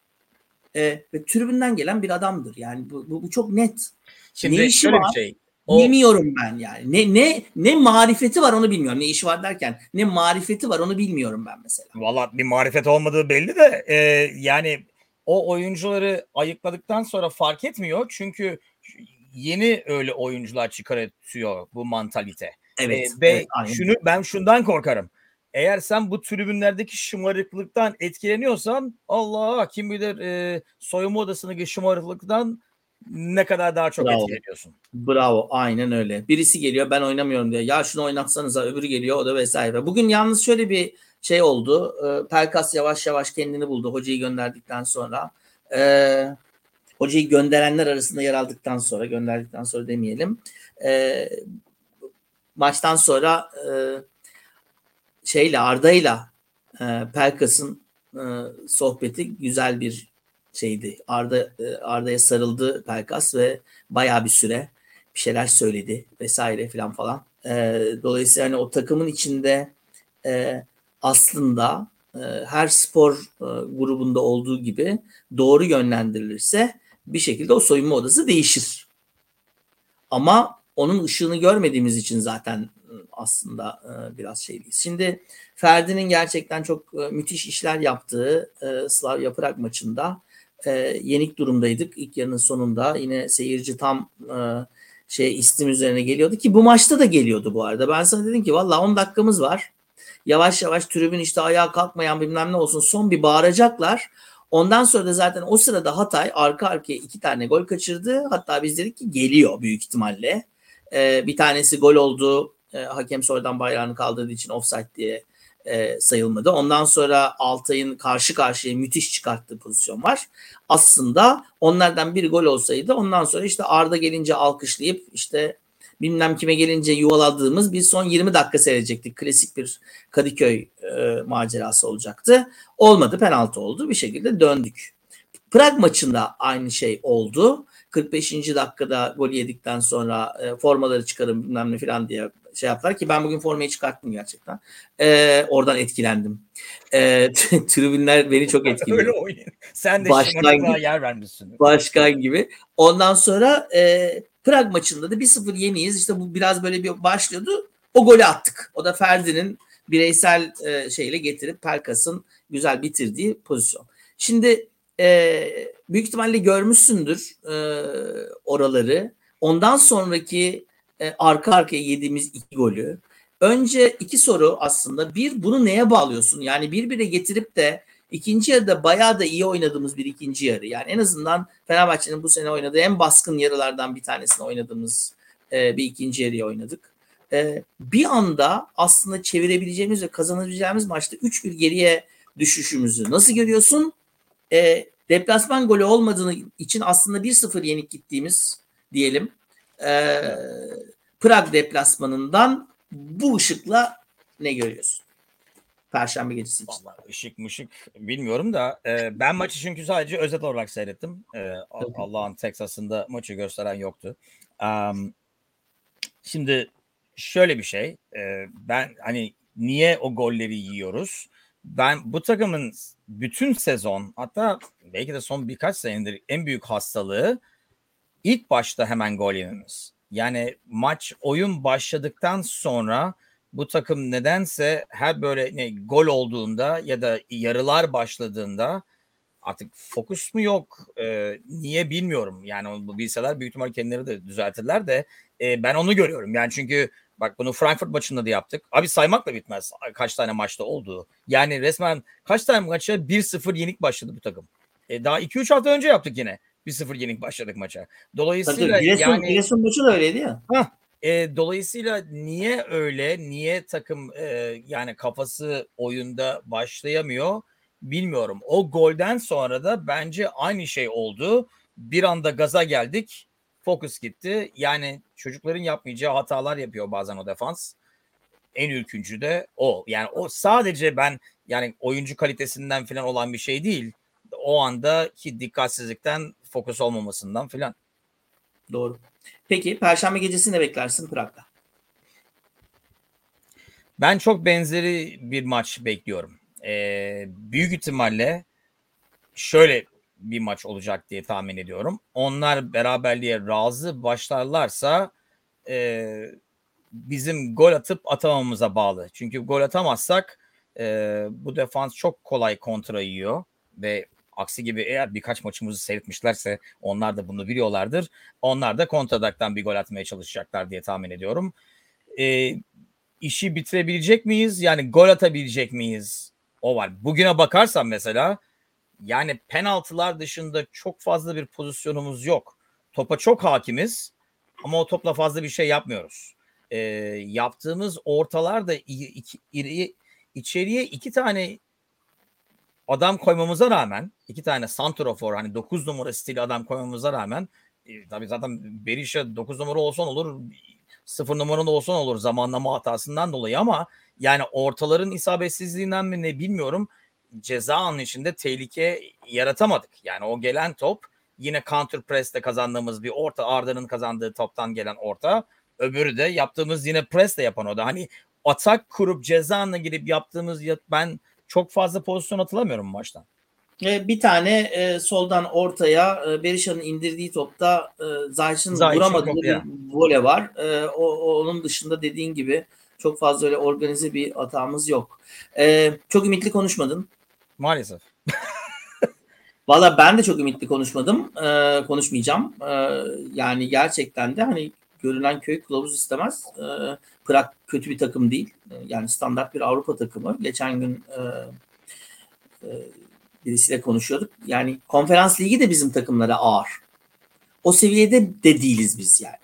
Ee, ve tribünden gelen bir adamdır. Yani bu, bu, bu çok net. Şimdi ne işi şöyle var? bir şey. O... Bilmiyorum ben yani. Ne ne ne marifeti var onu bilmiyorum. Ne işi var derken ne marifeti var onu bilmiyorum ben mesela. Valla bir marifet olmadığı belli de e, yani o oyuncuları ayıkladıktan sonra fark etmiyor. Çünkü yeni öyle oyuncular çıkartıyor bu mantalite. Evet. Ve evet, şunu ben şundan korkarım. Eğer sen bu tribünlerdeki şımarıklıktan etkileniyorsan Allah kim bilir e, soyunma odasındaki şımarıklıktan ne kadar daha çok Bravo. etkileniyorsun. Bravo aynen öyle. Birisi geliyor ben oynamıyorum diye. Ya şunu oynatsanıza öbürü geliyor o da vesaire. Bugün yalnız şöyle bir şey oldu. E, Pelkas yavaş yavaş kendini buldu hocayı gönderdikten sonra. E, hocayı gönderenler arasında yer aldıktan sonra gönderdikten sonra demeyelim. E, maçtan sonra e, şeyle Arda'yla e, Pelkas'ın e, sohbeti güzel bir şeydi. Arda e, Arda'ya sarıldı Pelkas ve bayağı bir süre bir şeyler söyledi vesaire filan falan. E, dolayısıyla hani o takımın içinde e, aslında e, her spor e, grubunda olduğu gibi doğru yönlendirilirse bir şekilde o soyunma odası değişir. Ama onun ışığını görmediğimiz için zaten aslında e, biraz şeyliyiz. Şimdi Ferdi'nin gerçekten çok e, müthiş işler yaptığı Slavia Prag maçında yenik durumdaydık. İlk yarının sonunda yine seyirci tam şey istim üzerine geliyordu ki bu maçta da geliyordu bu arada. Ben sana dedim ki valla 10 dakikamız var. Yavaş yavaş tribün işte ayağa kalkmayan bilmem ne olsun son bir bağıracaklar. Ondan sonra da zaten o sırada Hatay arka arkaya iki tane gol kaçırdı. Hatta biz dedik ki geliyor büyük ihtimalle. Ee, bir tanesi gol oldu. Ee, hakem sonradan bayrağını kaldırdığı için offside diye e, sayılmadı. Ondan sonra Altay'ın karşı karşıya müthiş çıkarttığı pozisyon var. Aslında onlardan bir gol olsaydı ondan sonra işte Arda gelince alkışlayıp işte bilmem kime gelince yuvaladığımız bir son 20 dakika seyredecektik. Klasik bir Kadıköy e, macerası olacaktı. Olmadı penaltı oldu bir şekilde döndük. Prag maçında aynı şey oldu. 45. dakikada gol yedikten sonra e, formaları çıkarın bilmem ne falan diye şey yaptılar ki ben bugün formayı çıkarttım gerçekten. E, oradan etkilendim. E, <laughs> tribünler beni çok <laughs> etkiledi. Öyle oynayın. Sen de başkan gibi, yer vermişsin. Başkan gibi. Ondan sonra e, Prag maçında da 1-0 yeniyiz. İşte bu biraz böyle bir başlıyordu. O golü attık. O da Ferdi'nin bireysel e, şeyle getirip Pelkas'ın güzel bitirdiği pozisyon. Şimdi e, büyük ihtimalle görmüşsündür e, oraları. Ondan sonraki e, arka arkaya yediğimiz iki golü. Önce iki soru aslında. Bir bunu neye bağlıyorsun? Yani birbirine getirip de ikinci yarıda bayağı da iyi oynadığımız bir ikinci yarı. Yani en azından Fenerbahçe'nin bu sene oynadığı en baskın yarılardan bir tanesini oynadığımız e, bir ikinci yarıyı oynadık. E, bir anda aslında çevirebileceğimiz ve kazanabileceğimiz maçta 3-1 geriye düşüşümüzü nasıl görüyorsun? E, deplasman golü olmadığını için aslında 1-0 yenik gittiğimiz diyelim. E, Prag deplasmanından bu ışıkla ne görüyorsun? Perşembe gecesi için. Vallahi ışık mışık bilmiyorum da e, ben maçı çünkü sadece özet olarak seyrettim. E, Allah'ın Texas'ında maçı gösteren yoktu. Um, şimdi şöyle bir şey. E, ben hani niye o golleri yiyoruz? Ben bu takımın bütün sezon hatta belki de son birkaç senedir en büyük hastalığı ilk başta hemen gol yememiz. Yani maç oyun başladıktan sonra bu takım nedense her böyle ne gol olduğunda ya da yarılar başladığında artık fokus mu yok? E, niye bilmiyorum. Yani bu bilseler büyük ihtimal kendileri de düzeltirler de e, ben onu görüyorum. Yani çünkü bak bunu Frankfurt maçında da yaptık. Abi saymakla bitmez kaç tane maçta olduğu. Yani resmen kaç tane maça 1-0 yenik başladı bu takım? E, daha 2-3 hafta önce yaptık yine 1-0 yenik başladık maça. Dolayısıyla tabii, Giresun, yani Giresun maçı da öyleydi ya. Heh, e, dolayısıyla niye öyle, niye takım e, yani kafası oyunda başlayamıyor bilmiyorum. O golden sonra da bence aynı şey oldu. Bir anda gaza geldik, fokus gitti. Yani çocukların yapmayacağı hatalar yapıyor bazen o defans. En ürküncü de o. Yani o sadece ben yani oyuncu kalitesinden falan olan bir şey değil. O andaki dikkatsizlikten fokus olmamasından falan. Doğru. Peki Perşembe gecesi ne beklersin Prag'da? Ben çok benzeri bir maç bekliyorum. Ee, büyük ihtimalle şöyle bir maç olacak diye tahmin ediyorum. Onlar beraberliğe razı başlarlarsa e, bizim gol atıp atamamıza bağlı. Çünkü gol atamazsak e, bu defans çok kolay kontra yiyor ve Aksi gibi eğer birkaç maçımızı seyretmişlerse onlar da bunu biliyorlardır. Onlar da kontradaktan bir gol atmaya çalışacaklar diye tahmin ediyorum. E, işi bitirebilecek miyiz? Yani gol atabilecek miyiz? O var. Bugüne bakarsam mesela yani penaltılar dışında çok fazla bir pozisyonumuz yok. Topa çok hakimiz ama o topla fazla bir şey yapmıyoruz. E, yaptığımız ortalar da iki, iki, içeriye iki tane adam koymamıza rağmen iki tane santrofor hani 9 numara stili adam koymamıza rağmen e, tabii zaten Berisha 9 numara olsan olur 0 numaralı olsan olur zamanlama hatasından dolayı ama yani ortaların isabetsizliğinden mi ne bilmiyorum ceza anın içinde tehlike yaratamadık. Yani o gelen top yine counter press'te kazandığımız bir orta Arda'nın kazandığı toptan gelen orta öbürü de yaptığımız yine press'te yapan o da. Hani atak kurup ceza anına girip yaptığımız ben çok fazla pozisyon hatırlamıyorum maçtan. E, bir tane e, soldan ortaya e, Berisha'nın indirdiği topta e, Zayç'ın vuramadığı bir vole var. E, o, onun dışında dediğin gibi çok fazla öyle organize bir hatamız yok. E, çok ümitli konuşmadın. Maalesef. Valla ben de çok ümitli konuşmadım. E, konuşmayacağım. E, yani gerçekten de hani görünen köy kılavuz istemez. E, Prag kötü bir takım değil. E, yani standart bir Avrupa takımı. Geçen gün e, e, birisiyle konuşuyorduk. Yani konferans ligi de bizim takımlara ağır. O seviyede de değiliz biz yani.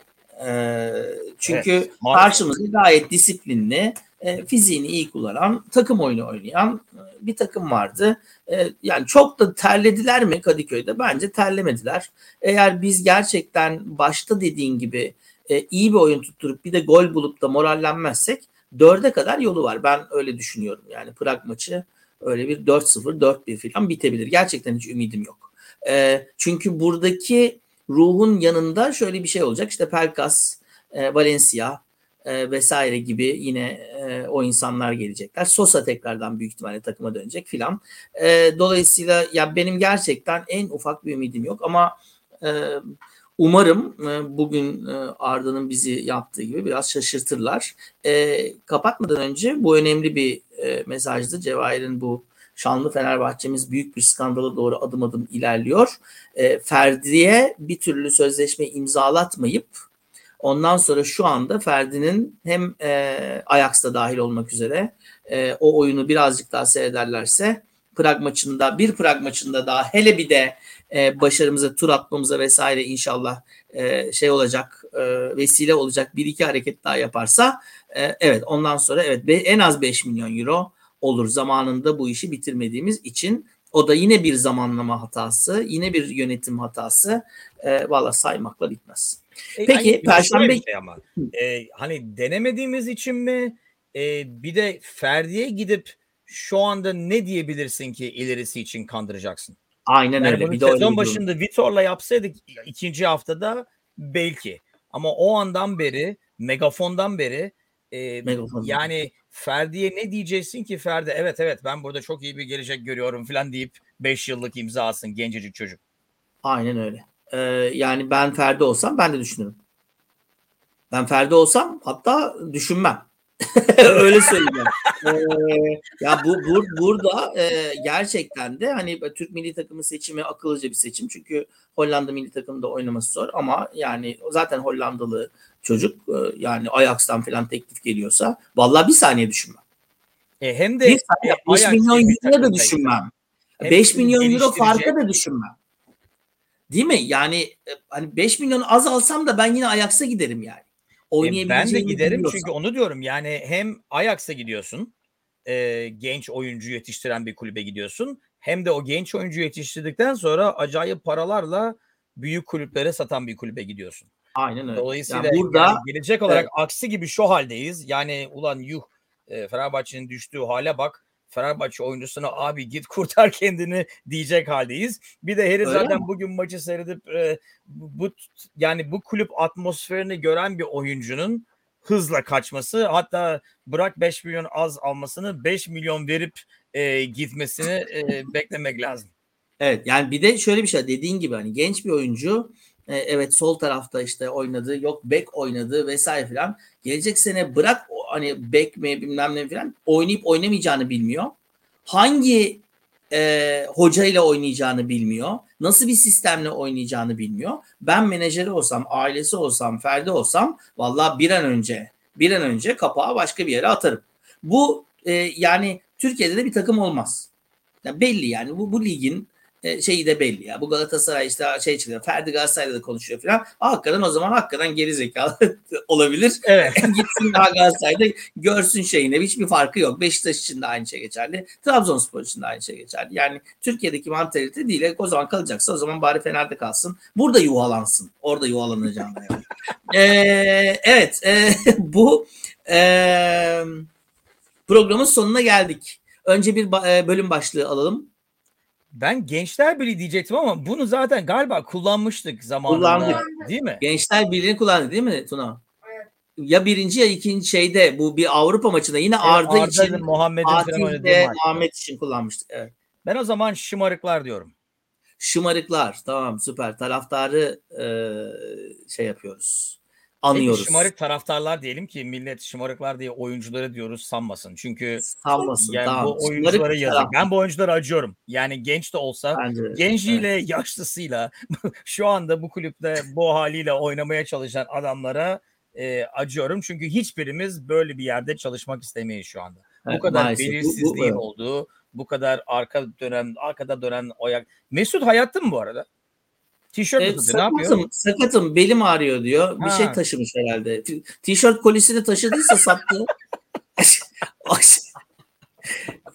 E, çünkü evet, karşımızda gayet disiplinli, e, fiziğini iyi kullanan, takım oyunu oynayan e, bir takım vardı. E, yani çok da terlediler mi Kadıköy'de? Bence terlemediler. Eğer biz gerçekten başta dediğin gibi e, iyi bir oyun tutturup bir de gol bulup da morallenmezsek dörde kadar yolu var. Ben öyle düşünüyorum. Yani Prag maçı öyle bir 4-0, 4-1 falan bitebilir. Gerçekten hiç ümidim yok. E, çünkü buradaki ruhun yanında şöyle bir şey olacak. İşte Pelkas, e, Valencia e, vesaire gibi yine e, o insanlar gelecekler. Sosa tekrardan büyük ihtimalle takıma dönecek filan. E, dolayısıyla ya benim gerçekten en ufak bir ümidim yok ama e, Umarım e, bugün e, Arda'nın bizi yaptığı gibi biraz şaşırtırlar. E, kapatmadan önce bu önemli bir mesajdı. Cevahir'in bu şanlı Fenerbahçemiz büyük bir skandala doğru adım adım ilerliyor. Ferdi'ye bir türlü sözleşme imzalatmayıp ondan sonra şu anda Ferdi'nin hem Ajax'ta dahil olmak üzere o oyunu birazcık daha seyrederlerse Prag maçında bir Prag maçında daha hele bir de e, başarımıza tur atmamıza vesaire inşallah e, şey olacak e, vesile olacak bir iki hareket daha yaparsa e, evet ondan sonra evet be, en az 5 milyon euro olur zamanında bu işi bitirmediğimiz için. O da yine bir zamanlama hatası yine bir yönetim hatası. E, valla saymakla bitmez. E, Peki yani, perşembe şey ama. E, hani denemediğimiz için mi? E, bir de Ferdi'ye gidip şu anda ne diyebilirsin ki ilerisi için kandıracaksın? Aynen Yani öyle. Bir de sezon bir durum. başında Vitor'la yapsaydık ikinci haftada belki. Ama o andan beri, megafondan beri e, Megafondan. yani Ferdi'ye ne diyeceksin ki Ferdi evet evet ben burada çok iyi bir gelecek görüyorum falan deyip 5 yıllık imza atsın gencecik çocuk. Aynen öyle. Ee, yani ben Ferdi olsam ben de düşünürüm. Ben Ferdi olsam hatta düşünmem. <laughs> öyle söyleyeyim. Ya bu, bu burada e, gerçekten de hani Türk milli takımı seçimi akıllıca bir seçim. Çünkü Hollanda milli takımında oynaması zor ama yani zaten Hollandalı çocuk e, yani Ajax'tan falan teklif geliyorsa vallahi bir saniye düşünmem. E, hem de Bir saniye 5 Ajax milyon euroya da düşünmem. Hem 5 seni milyon euro farka da düşünmem. Değil mi? Yani e, hani 5 milyon az alsam da ben yine Ajax'a giderim yani. E, ben de giderim çünkü onu diyorum yani hem Ajax'a gidiyorsun e, genç oyuncu yetiştiren bir kulübe gidiyorsun hem de o genç oyuncu yetiştirdikten sonra acayip paralarla büyük kulüplere satan bir kulübe gidiyorsun. Aynen öyle. Dolayısıyla Yani burada yani gelecek olarak Evet. aksi gibi şu haldeyiz. Yani ulan yuh e, Fenerbahçe'nin düştüğü hale bak. Fenerbahçe oyuncusuna abi git kurtar kendini diyecek haldeyiz. Bir de Öyle zaten mi? bugün maçı seyredip e, bu bu- yani bu kulüp atmosferini gören bir oyuncunun hızla kaçması hatta bırak 5 milyon az almasını 5 milyon verip e, gitmesini e, beklemek lazım. Evet yani bir de şöyle bir şey dediğin gibi hani genç bir oyuncu e, evet sol tarafta işte oynadı yok bek oynadı vesaire filan gelecek sene bırak hani bek mi bilmem ne filan oynayıp oynamayacağını bilmiyor. Hangi e, hocayla oynayacağını bilmiyor. Nasıl bir sistemle oynayacağını bilmiyor. Ben menajeri olsam, ailesi olsam, Ferdi olsam vallahi bir an önce bir an önce kapağı başka bir yere atarım. Bu e, yani Türkiye'de de bir takım olmaz. Ya belli yani bu, bu ligin e, şeyi de belli ya. Bu Galatasaray işte şey çıkıyor. Ferdi Galatasaray'da da konuşuyor falan. Hakikaten o zaman hakikaten geri zekalı <laughs> olabilir. Evet. <laughs> Gitsin daha Galatasaray'da görsün şeyine. Hiçbir farkı yok. Beşiktaş için de aynı şey geçerli. Trabzonspor için de aynı şey geçerli. Yani Türkiye'deki mantalite değil. O zaman kalacaksa o zaman bari Fener'de kalsın. Burada yuvalansın. Orada yuvalanacağım. Yani. Ee, evet. e, <laughs> bu e, programın sonuna geldik. Önce bir e, bölüm başlığı alalım. Ben Gençler Birliği diyecektim ama bunu zaten galiba kullanmıştık zamanında. Kullandık. Değil mi? Gençler Birliği'ni kullandı değil mi Tuna? Ya birinci ya ikinci şeyde bu bir Avrupa maçında yine Arda Arda'nın, için Muhammed'in maç. Muhammed için kullanmıştık. Evet. Ben o zaman şımarıklar diyorum. Şımarıklar tamam süper taraftarı e, şey yapıyoruz. Peki Anıyoruz. şımarık taraftarlar diyelim ki millet şımarıklar diye oyuncuları diyoruz sanmasın. Çünkü Sanmasın yani tamam. bu oyunculara Şımarık yazık. taraf- Ben bu oyunculara acıyorum. Yani genç de olsa Bence genciyle yaşlısıyla <laughs> şu anda bu kulüpte bu haliyle oynamaya çalışan adamlara e, acıyorum. Çünkü hiçbirimiz böyle bir yerde çalışmak istemeyiz şu anda. Evet, bu kadar maalesef. Bu- bu- belirsizliğin evet. olduğu, bu kadar arka dönem, arkada dönen oyak. Mesut hayatta mı bu arada? Tişört E, evet, ne yapıyor? sakatım, belim ağrıyor diyor. Bir Ha. şey taşımış herhalde. Tişört kolisini taşıdıysa sattı. <laughs>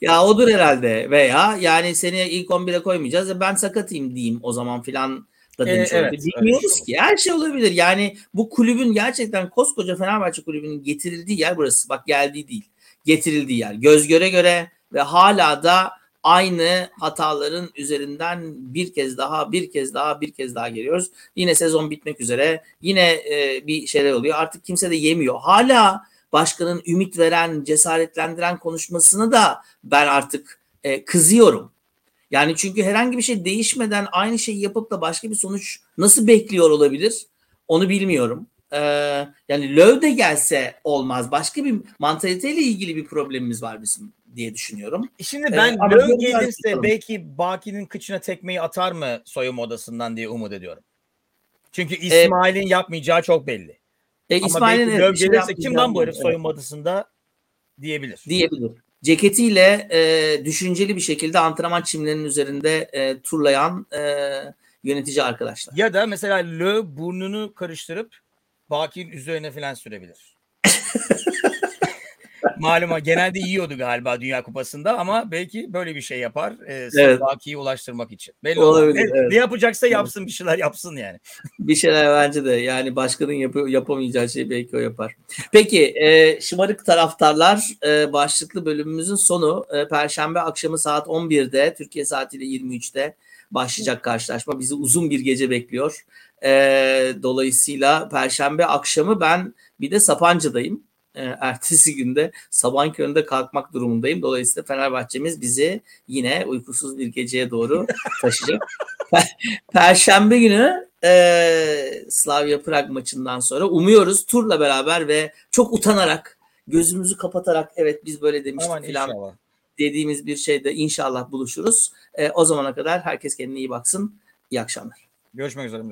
ya odur herhalde veya yani seni ilk 11'e koymayacağız. Ya Ben sakatıyım diyeyim o zaman filan da E, demiş evet, olabilir. öyle Bilmiyoruz şey ki. Her şey olabilir. Yani bu kulübün gerçekten koskoca Fenerbahçe kulübünün getirildiği yer burası. Bak geldiği değil. Getirildiği yer. Göz göre göre ve hala da aynı hataların üzerinden bir kez daha bir kez daha bir kez daha geliyoruz. Yine sezon bitmek üzere. Yine e, bir şeyler oluyor. Artık kimse de yemiyor. Hala başkanın ümit veren, cesaretlendiren konuşmasını da ben artık e, kızıyorum. Yani çünkü herhangi bir şey değişmeden aynı şeyi yapıp da başka bir sonuç nasıl bekliyor olabilir? Onu bilmiyorum. Ee, yani Löw de gelse olmaz. Başka bir mantaliteyle ilgili bir problemimiz var bizim diye düşünüyorum. Şimdi Ee, ben ama Löw gelirse belki Baki'nin kıçına tekmeyi atar mı soyunma odasından diye umut ediyorum. Çünkü İsmail'in yapmayacağı çok belli. E, Ama İsmail'in evet, Löw şey gelirse kim lan bu herif soyunma odasında diyebilir. diyebilir. Ceketiyle e, düşünceli bir şekilde antrenman çimlerinin üzerinde e, turlayan e, yönetici arkadaşlar. Ya da mesela Löw burnunu karıştırıp Baki'nin üzerine falan sürebilir. <laughs> maluma genelde yiyordu galiba Dünya Kupası'nda ama belki böyle bir şey yapar. E, Evet. Ulaştırmak için. Belli Olabilir. Ne, evet. ne yapacaksa yapsın bir şeyler yapsın yani. <laughs> Bir şeyler bence de yani başkanın yapı, yapamayacağı şeyi belki o yapar. Peki e, şımarık taraftarlar e, başlıklı bölümümüzün sonu e, Perşembe akşamı saat 11'de Türkiye saatiyle 23'te başlayacak karşılaşma. Bizi uzun bir gece bekliyor. E, dolayısıyla Perşembe akşamı ben bir de Sapanca'dayım. E, ertesi günde sabahın köründe kalkmak durumundayım. Dolayısıyla Fenerbahçe'miz bizi yine uykusuz bir geceye doğru <laughs> taşıyacak. Perşembe günü e, Slavia Prag maçından sonra umuyoruz turla beraber ve çok utanarak gözümüzü kapatarak evet biz böyle demiştik filan dediğimiz bir şeyde inşallah buluşuruz. E, o zamana kadar herkes kendine iyi baksın. İyi akşamlar. Görüşmek üzere.